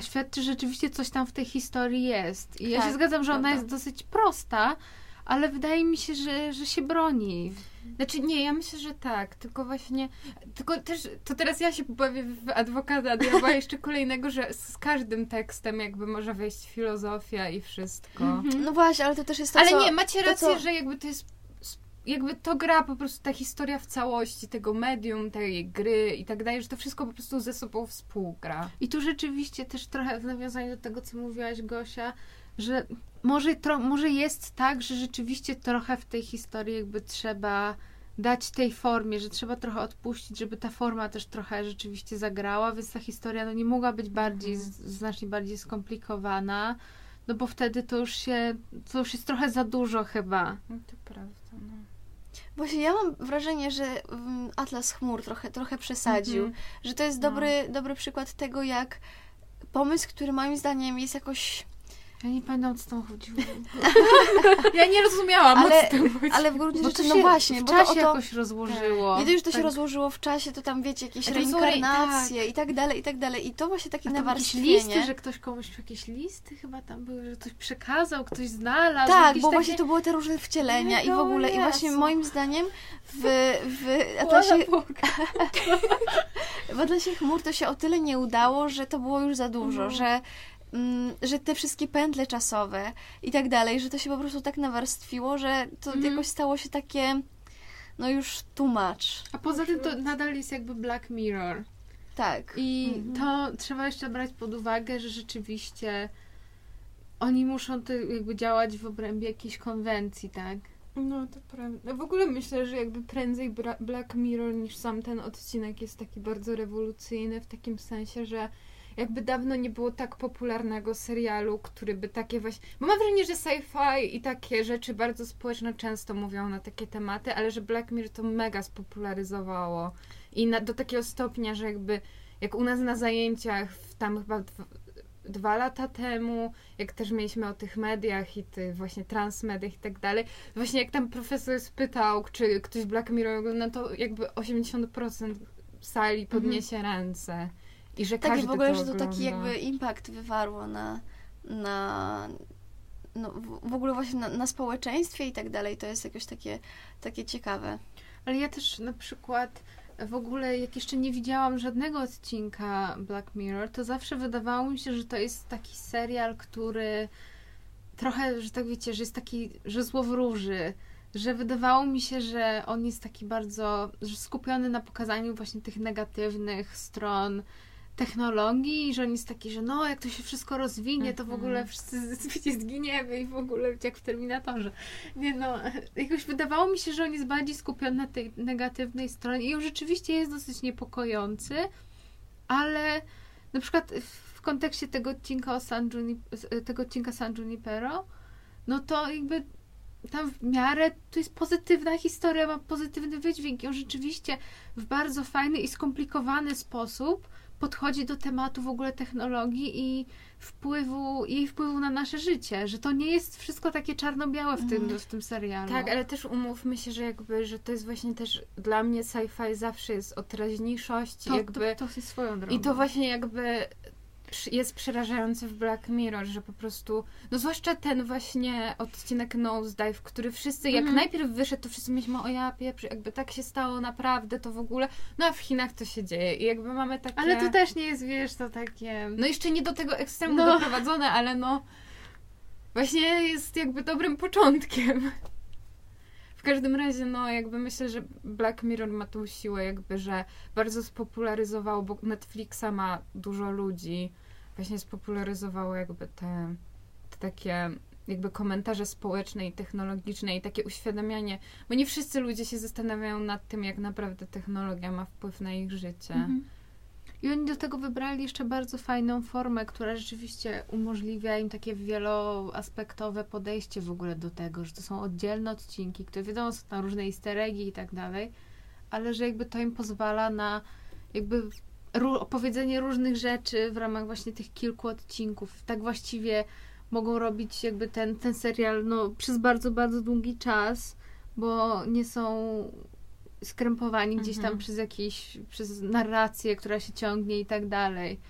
świadczy, że rzeczywiście coś tam w tej historii jest. I ja Tak, się zgadzam, że ona prawda. jest dosyć prosta, ale wydaje mi się, że, że się broni. Znaczy nie, ja myślę, że tak, tylko właśnie, tylko też, to teraz ja się pobawię w adwokata diabła jeszcze kolejnego, że z każdym tekstem jakby może wejść filozofia i wszystko. Mhm. No właśnie, ale to też jest to, Ale co, nie, macie to, rację, co- że jakby to jest, jakby to gra po prostu ta historia w całości, tego medium, tej gry i tak dalej, że to wszystko po prostu ze sobą współgra. I tu rzeczywiście też trochę w nawiązaniu do tego, co mówiłaś, Gosia, że może, tro, może jest tak, że rzeczywiście trochę w tej historii jakby trzeba dać tej formie, że trzeba trochę odpuścić, żeby ta forma też trochę rzeczywiście zagrała, więc ta historia no, nie mogła być bardziej, Mhm. znacznie bardziej skomplikowana, no bo wtedy to już się, to już jest trochę za dużo chyba. No to prawda, no. Właśnie ja mam wrażenie, że mm, Atlas Chmur trochę, trochę przesadził. Mhm. Że to jest No. dobry, dobry przykład tego, jak pomysł, który moim zdaniem jest jakoś... Ja nie pamiętam, co tam chodziło. Ja nie rozumiałam, Ale- o co tam chodzi. Ale w gruncie rzeczy, to no się właśnie, w bo to czasie o to... jakoś rozłożyło. Nie że to się Tak. rozłożyło w czasie, to tam wiecie, jakieś to reinkarnacje i tak dalej, i tak dalej. I to właśnie takie jakieś nawarstwienie. listy, że ktoś komuś jakieś listy chyba tam były, że ktoś przekazał, ktoś znalazł. Tak, bo takie... właśnie to były te różne wcielenia i w No ogóle. I właśnie moim zdaniem w, w Atlasie, w Atlasie Chmur to się o tyle nie udało, że to było już za dużo, Mhm. że, mm, że te wszystkie pętle czasowe i tak dalej, że to się po prostu tak nawarstwiło, że to Mhm. jakoś stało się takie no już tłumacz. A poza tym to nadal jest jakby Black Mirror. Tak. I Mhm. to trzeba jeszcze brać pod uwagę, że rzeczywiście oni muszą to jakby działać w obrębie jakiejś konwencji, tak? No to prawda. W ogóle myślę, że jakby prędzej Black Mirror niż sam ten odcinek jest taki bardzo rewolucyjny w takim sensie, że jakby dawno nie było tak popularnego serialu, który by takie właśnie... Bo mam wrażenie, że sci-fi i takie rzeczy bardzo społeczne często mówią na takie tematy, ale że Black Mirror to mega spopularyzowało. I na, do takiego stopnia, że jakby jak u nas na zajęciach tam chyba dwa, dwa lata temu, jak też mieliśmy o tych mediach i tych właśnie transmediach i tak dalej, właśnie jak tam profesor spytał, czy ktoś Black Mirror ogląda, to jakby 80% sali podniesie ręce. I że Tak, każdy w ogóle, to że to taki jakby impact wywarło na, na no, w- w ogóle właśnie na, na społeczeństwie i tak dalej. To jest jakoś takie, takie ciekawe. Ale ja też na przykład w ogóle, jak jeszcze nie widziałam żadnego odcinka Black Mirror, to zawsze wydawało mi się, że to jest taki serial, który trochę, że tak wiecie, że jest taki, że złowróży, że wydawało mi się, że on jest taki bardzo że skupiony na pokazaniu właśnie tych negatywnych stron technologii i że on jest taki, że no, jak to się wszystko rozwinie, to w Mhm. ogóle wszyscy wiecie, zginiemy i w ogóle jak w Terminatorze. Nie no, jakoś wydawało mi się, że on jest bardziej skupiony na tej negatywnej stronie i on rzeczywiście jest dosyć niepokojący, ale na przykład w kontekście tego odcinka o San Junip- tego odcinka San Junipero, no to jakby tam w miarę to jest pozytywna historia, ma pozytywny wydźwięk i on rzeczywiście w bardzo fajny i skomplikowany sposób podchodzi do tematu w ogóle technologii i wpływu, jej wpływu na nasze życie, że to nie jest wszystko takie czarno-białe w tym, Mhm. w tym serialu. Tak, ale też umówmy się, że jakby, że to jest właśnie też dla mnie sci-fi zawsze jest o teraźniejszości, to, jakby to, to jest swoją drogą. I to właśnie jakby jest przerażające w Black Mirror, że po prostu, no zwłaszcza ten właśnie odcinek Nosedive, który wszyscy, jak Mhm. najpierw wyszedł, to wszyscy mieliśmy, o ja pieprz, jakby tak się stało naprawdę, to w ogóle, no a w Chinach to się dzieje i jakby mamy takie... Ale to też nie jest, wiesz, to takie... No jeszcze nie do tego ekstremu No. doprowadzone, ale no właśnie jest jakby dobrym początkiem. W każdym razie, no jakby myślę, że Black Mirror ma tą siłę jakby, że bardzo spopularyzowało, bo Netflixa ma dużo ludzi, właśnie spopularyzowało jakby te, te takie jakby komentarze społeczne i technologiczne i takie uświadamianie, bo nie wszyscy ludzie się zastanawiają nad tym, jak naprawdę technologia ma wpływ na ich życie. Mhm. I oni do tego wybrali jeszcze bardzo fajną formę, która rzeczywiście umożliwia im takie wieloaspektowe podejście w ogóle do tego, że to są oddzielne odcinki, które wiadomo, są tam różne easter i tak dalej, ale że jakby to im pozwala na jakby opowiedzenie różnych rzeczy w ramach właśnie tych kilku odcinków. Tak właściwie mogą robić jakby ten, ten serial no, przez bardzo, bardzo długi czas, bo nie są skrępowani gdzieś tam Mhm. przez jakieś, przez narrację, która się ciągnie i tak dalej.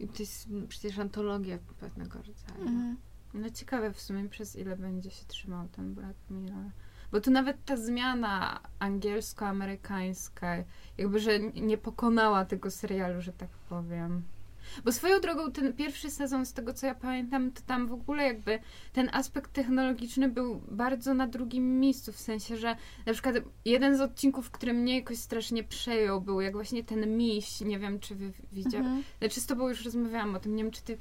I to jest przecież antologia pewnego rodzaju. Mhm. No ciekawe w sumie przez ile będzie się trzymał ten Black Mirror. Bo tu nawet ta zmiana angielsko-amerykańska, jakby, że nie pokonała tego serialu, że tak powiem. Bo swoją drogą ten pierwszy sezon, z tego co ja pamiętam, to tam w ogóle jakby ten aspekt technologiczny był bardzo na drugim miejscu, w sensie, że na przykład jeden z odcinków, który mnie jakoś strasznie przejął, był jak właśnie ten miś, nie wiem czy wy widział, Mhm. znaczy z tobą już rozmawiałam o tym, nie wiem czy ty...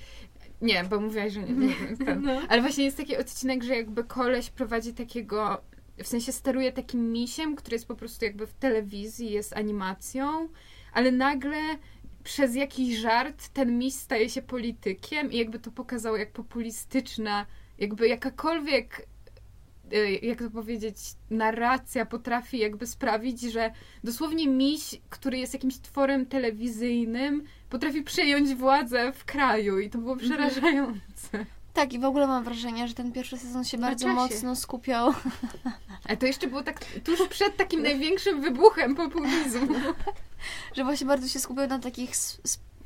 Nie, bo mówiłaś, że nie ten. No. Ale właśnie jest taki odcinek, że jakby koleś prowadzi takiego, w sensie steruje takim misiem, który jest po prostu jakby w telewizji, jest animacją, ale nagle przez jakiś żart ten miś staje się politykiem i jakby to pokazało, jak populistyczna, jakby jakakolwiek e, jak to powiedzieć, narracja potrafi jakby sprawić, że dosłownie miś, który jest jakimś tworem telewizyjnym, potrafi przejąć władzę w kraju i to było Mhm. przerażające. Tak, i w ogóle mam wrażenie, że ten pierwszy sezon się Na bardzo czasie. mocno skupiał. Ale to jeszcze było tak tuż przed takim największym wybuchem populizmu. że właśnie bardzo się skupiał na takich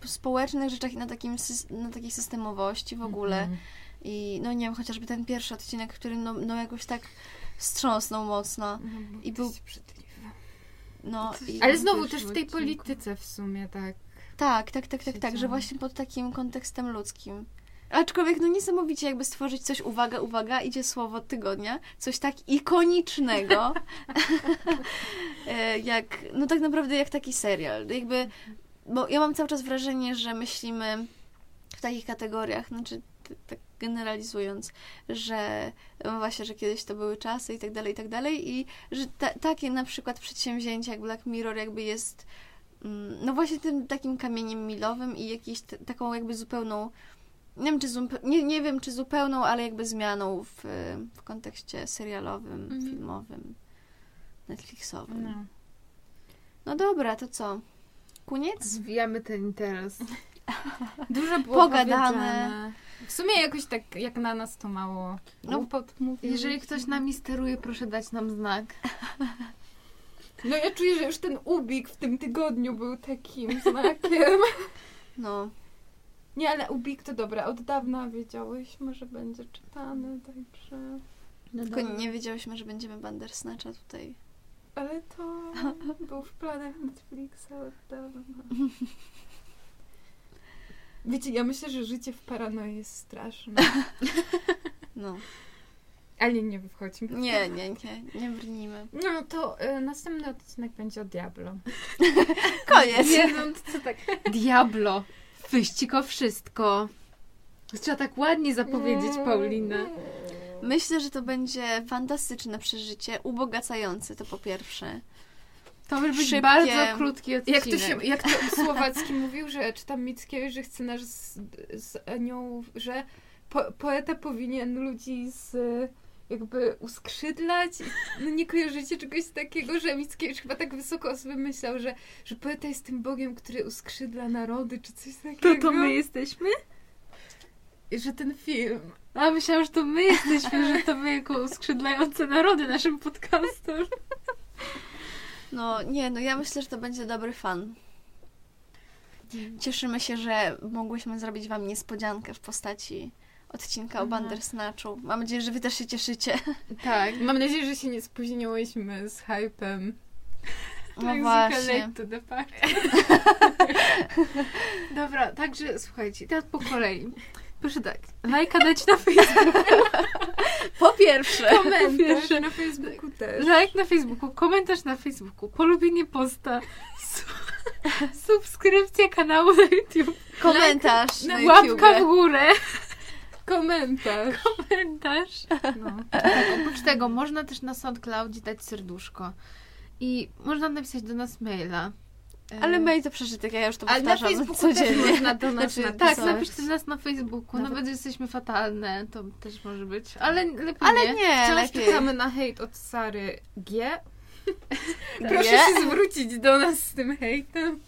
społecznych rzeczach i na, takim, na takiej systemowości w ogóle. Mhm. I no nie wiem, chociażby ten pierwszy odcinek, który no, no jakoś tak wstrząsnął mocno. I był- No, i, Ale znowu też w tej odcinku. polityce w sumie, tak. tak, tak, tak, tak, tak, że właśnie pod takim kontekstem ludzkim. Aczkolwiek no niesamowicie jakby stworzyć coś, uwaga, uwaga, idzie słowo tygodnia, coś tak ikonicznego, e, jak, no tak naprawdę jak taki serial. Jakby, bo ja mam cały czas wrażenie, że myślimy w takich kategoriach, znaczy tak generalizując, że no właśnie, że kiedyś to były czasy i tak dalej, i tak dalej i że ta, takie na przykład przedsięwzięcie jak Black Mirror jakby jest mm, no właśnie tym takim kamieniem milowym i jakieś t- taką jakby zupełną nie wiem, czy zupe- nie, nie wiem, czy zupełną, ale jakby zmianą w, w kontekście serialowym, Mhm. filmowym, Netflixowym. No. No. dobra, to co? Koniec? Zwijamy ten interes. Dużo było Pogadane. powiedziane. W sumie jakoś tak jak na nas to mało No, głupot. Jeżeli ktoś nami steruje, proszę dać nam znak. No ja czuję, że już ten ubik w tym tygodniu był takim znakiem. No, Nie, ale ubik to dobra. Od dawna wiedziałyśmy, że będzie czytany, także... No tylko dobra. nie wiedziałyśmy, że będziemy Bandersnatcha tutaj. Ale to był w planach Netflixa od dawna. Wiecie, ja myślę, że życie w paranoi jest straszne. No, Ale nie, wchodźmy. nie, nie, nie, nie brnijmy. No to y, następny odcinek będzie o Diablo. Koniec! Nie no, to co tak... Diablo. Wyścig o wszystko. Trzeba tak ładnie zapowiedzieć, Paulina. Myślę, że to będzie fantastyczne przeżycie, ubogacające to po pierwsze. To może być Szybkie. bardzo krótki odcinek. Jak to, się, jak to Słowacki mówił, że czytam Mickiewicz, że chce nasz z, z anioł, że po, poeta powinien ludzi z jakby uskrzydlać. No nie kojarzycie czegoś takiego, że Mickiewicz chyba tak wysoko o sobie myślał, że, że poeta jest tym Bogiem, który uskrzydla narody, czy coś takiego. To to my jesteśmy? I że ten film. A myślałam, że to my jesteśmy, że to my jako skrzydlające narody naszym podcastem. No nie, no ja myślę, że to będzie dobry fan. Cieszymy się, że mogłyśmy zrobić Wam niespodziankę w postaci odcinka o Mhm. Bandersnatchu. Mam nadzieję, że Wy też się cieszycie. Tak, mam nadzieję, że się nie spóźniłyśmy z hypem. No Tak właśnie. to the party. Dobra, także słuchajcie, teraz po kolei. Proszę tak, lajka dać na Facebooku, Po pierwsze, Komentarz Pierwsze. na Facebooku też. like na Facebooku, komentarz na Facebooku, polubienie posta, su- subskrypcja kanału na YouTube, komentarz na na YouTube. łapka w górę, Komentarz. komentarz. No. Tak, oprócz tego można też na SoundCloudzie dać serduszko i można napisać do nas maila. E, Ale mail to przeżytek, ja już to Ale na powtarzam Facebooku też codziennie. można do nas Znaczy, napisać. Tak, napiszcie do nas na Facebooku, Nawet- nawet jesteśmy fatalne, to też może być, ale lepiej Ale nie. nie, Wciąż lepiej. czekamy na hejt od Sary G. Proszę się zwrócić do nas z tym hejtem.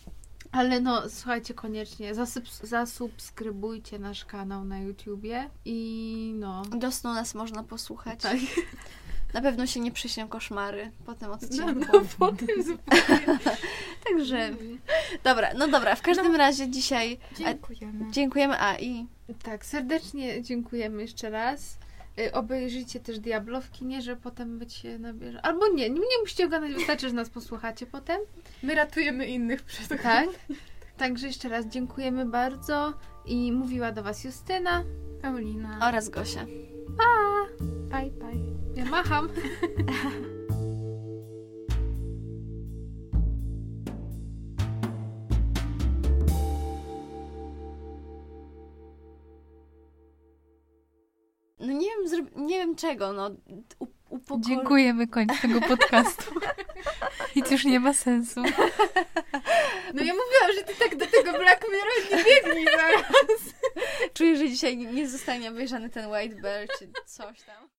Ale no, słuchajcie, koniecznie zasubs- zasubskrybujcie nasz kanał na YouTubie i no. Do snu nas można posłuchać. Tak. Na pewno się nie przyśnią koszmary po tym No, odcinku. no potem zupełnie. Także, dobra, no dobra, w każdym razie dzisiaj a, Dziękujemy. dziękujemy, a i Tak, serdecznie dziękujemy jeszcze raz. Y, Obejrzyjcie też Diablo w kinie, że potem być się nabierze. Albo nie, nie, nie musicie oglądać, wystarczy, że nas posłuchacie potem. My ratujemy innych przed Tak? Także jeszcze raz dziękujemy bardzo i mówiła do Was Justyna. Paulina. Oraz Gosia. Bye, bye. Ja macham. No nie wiem, zro... nie wiem czego, no. Dziękujemy, koniec tego podcastu. Nic już nie ma sensu. No ja mówiłam, że ty tak do tego Black Mirror nie biegnij zaraz. Czuję, że dzisiaj nie zostanie obejrzany ten White Bear czy coś tam.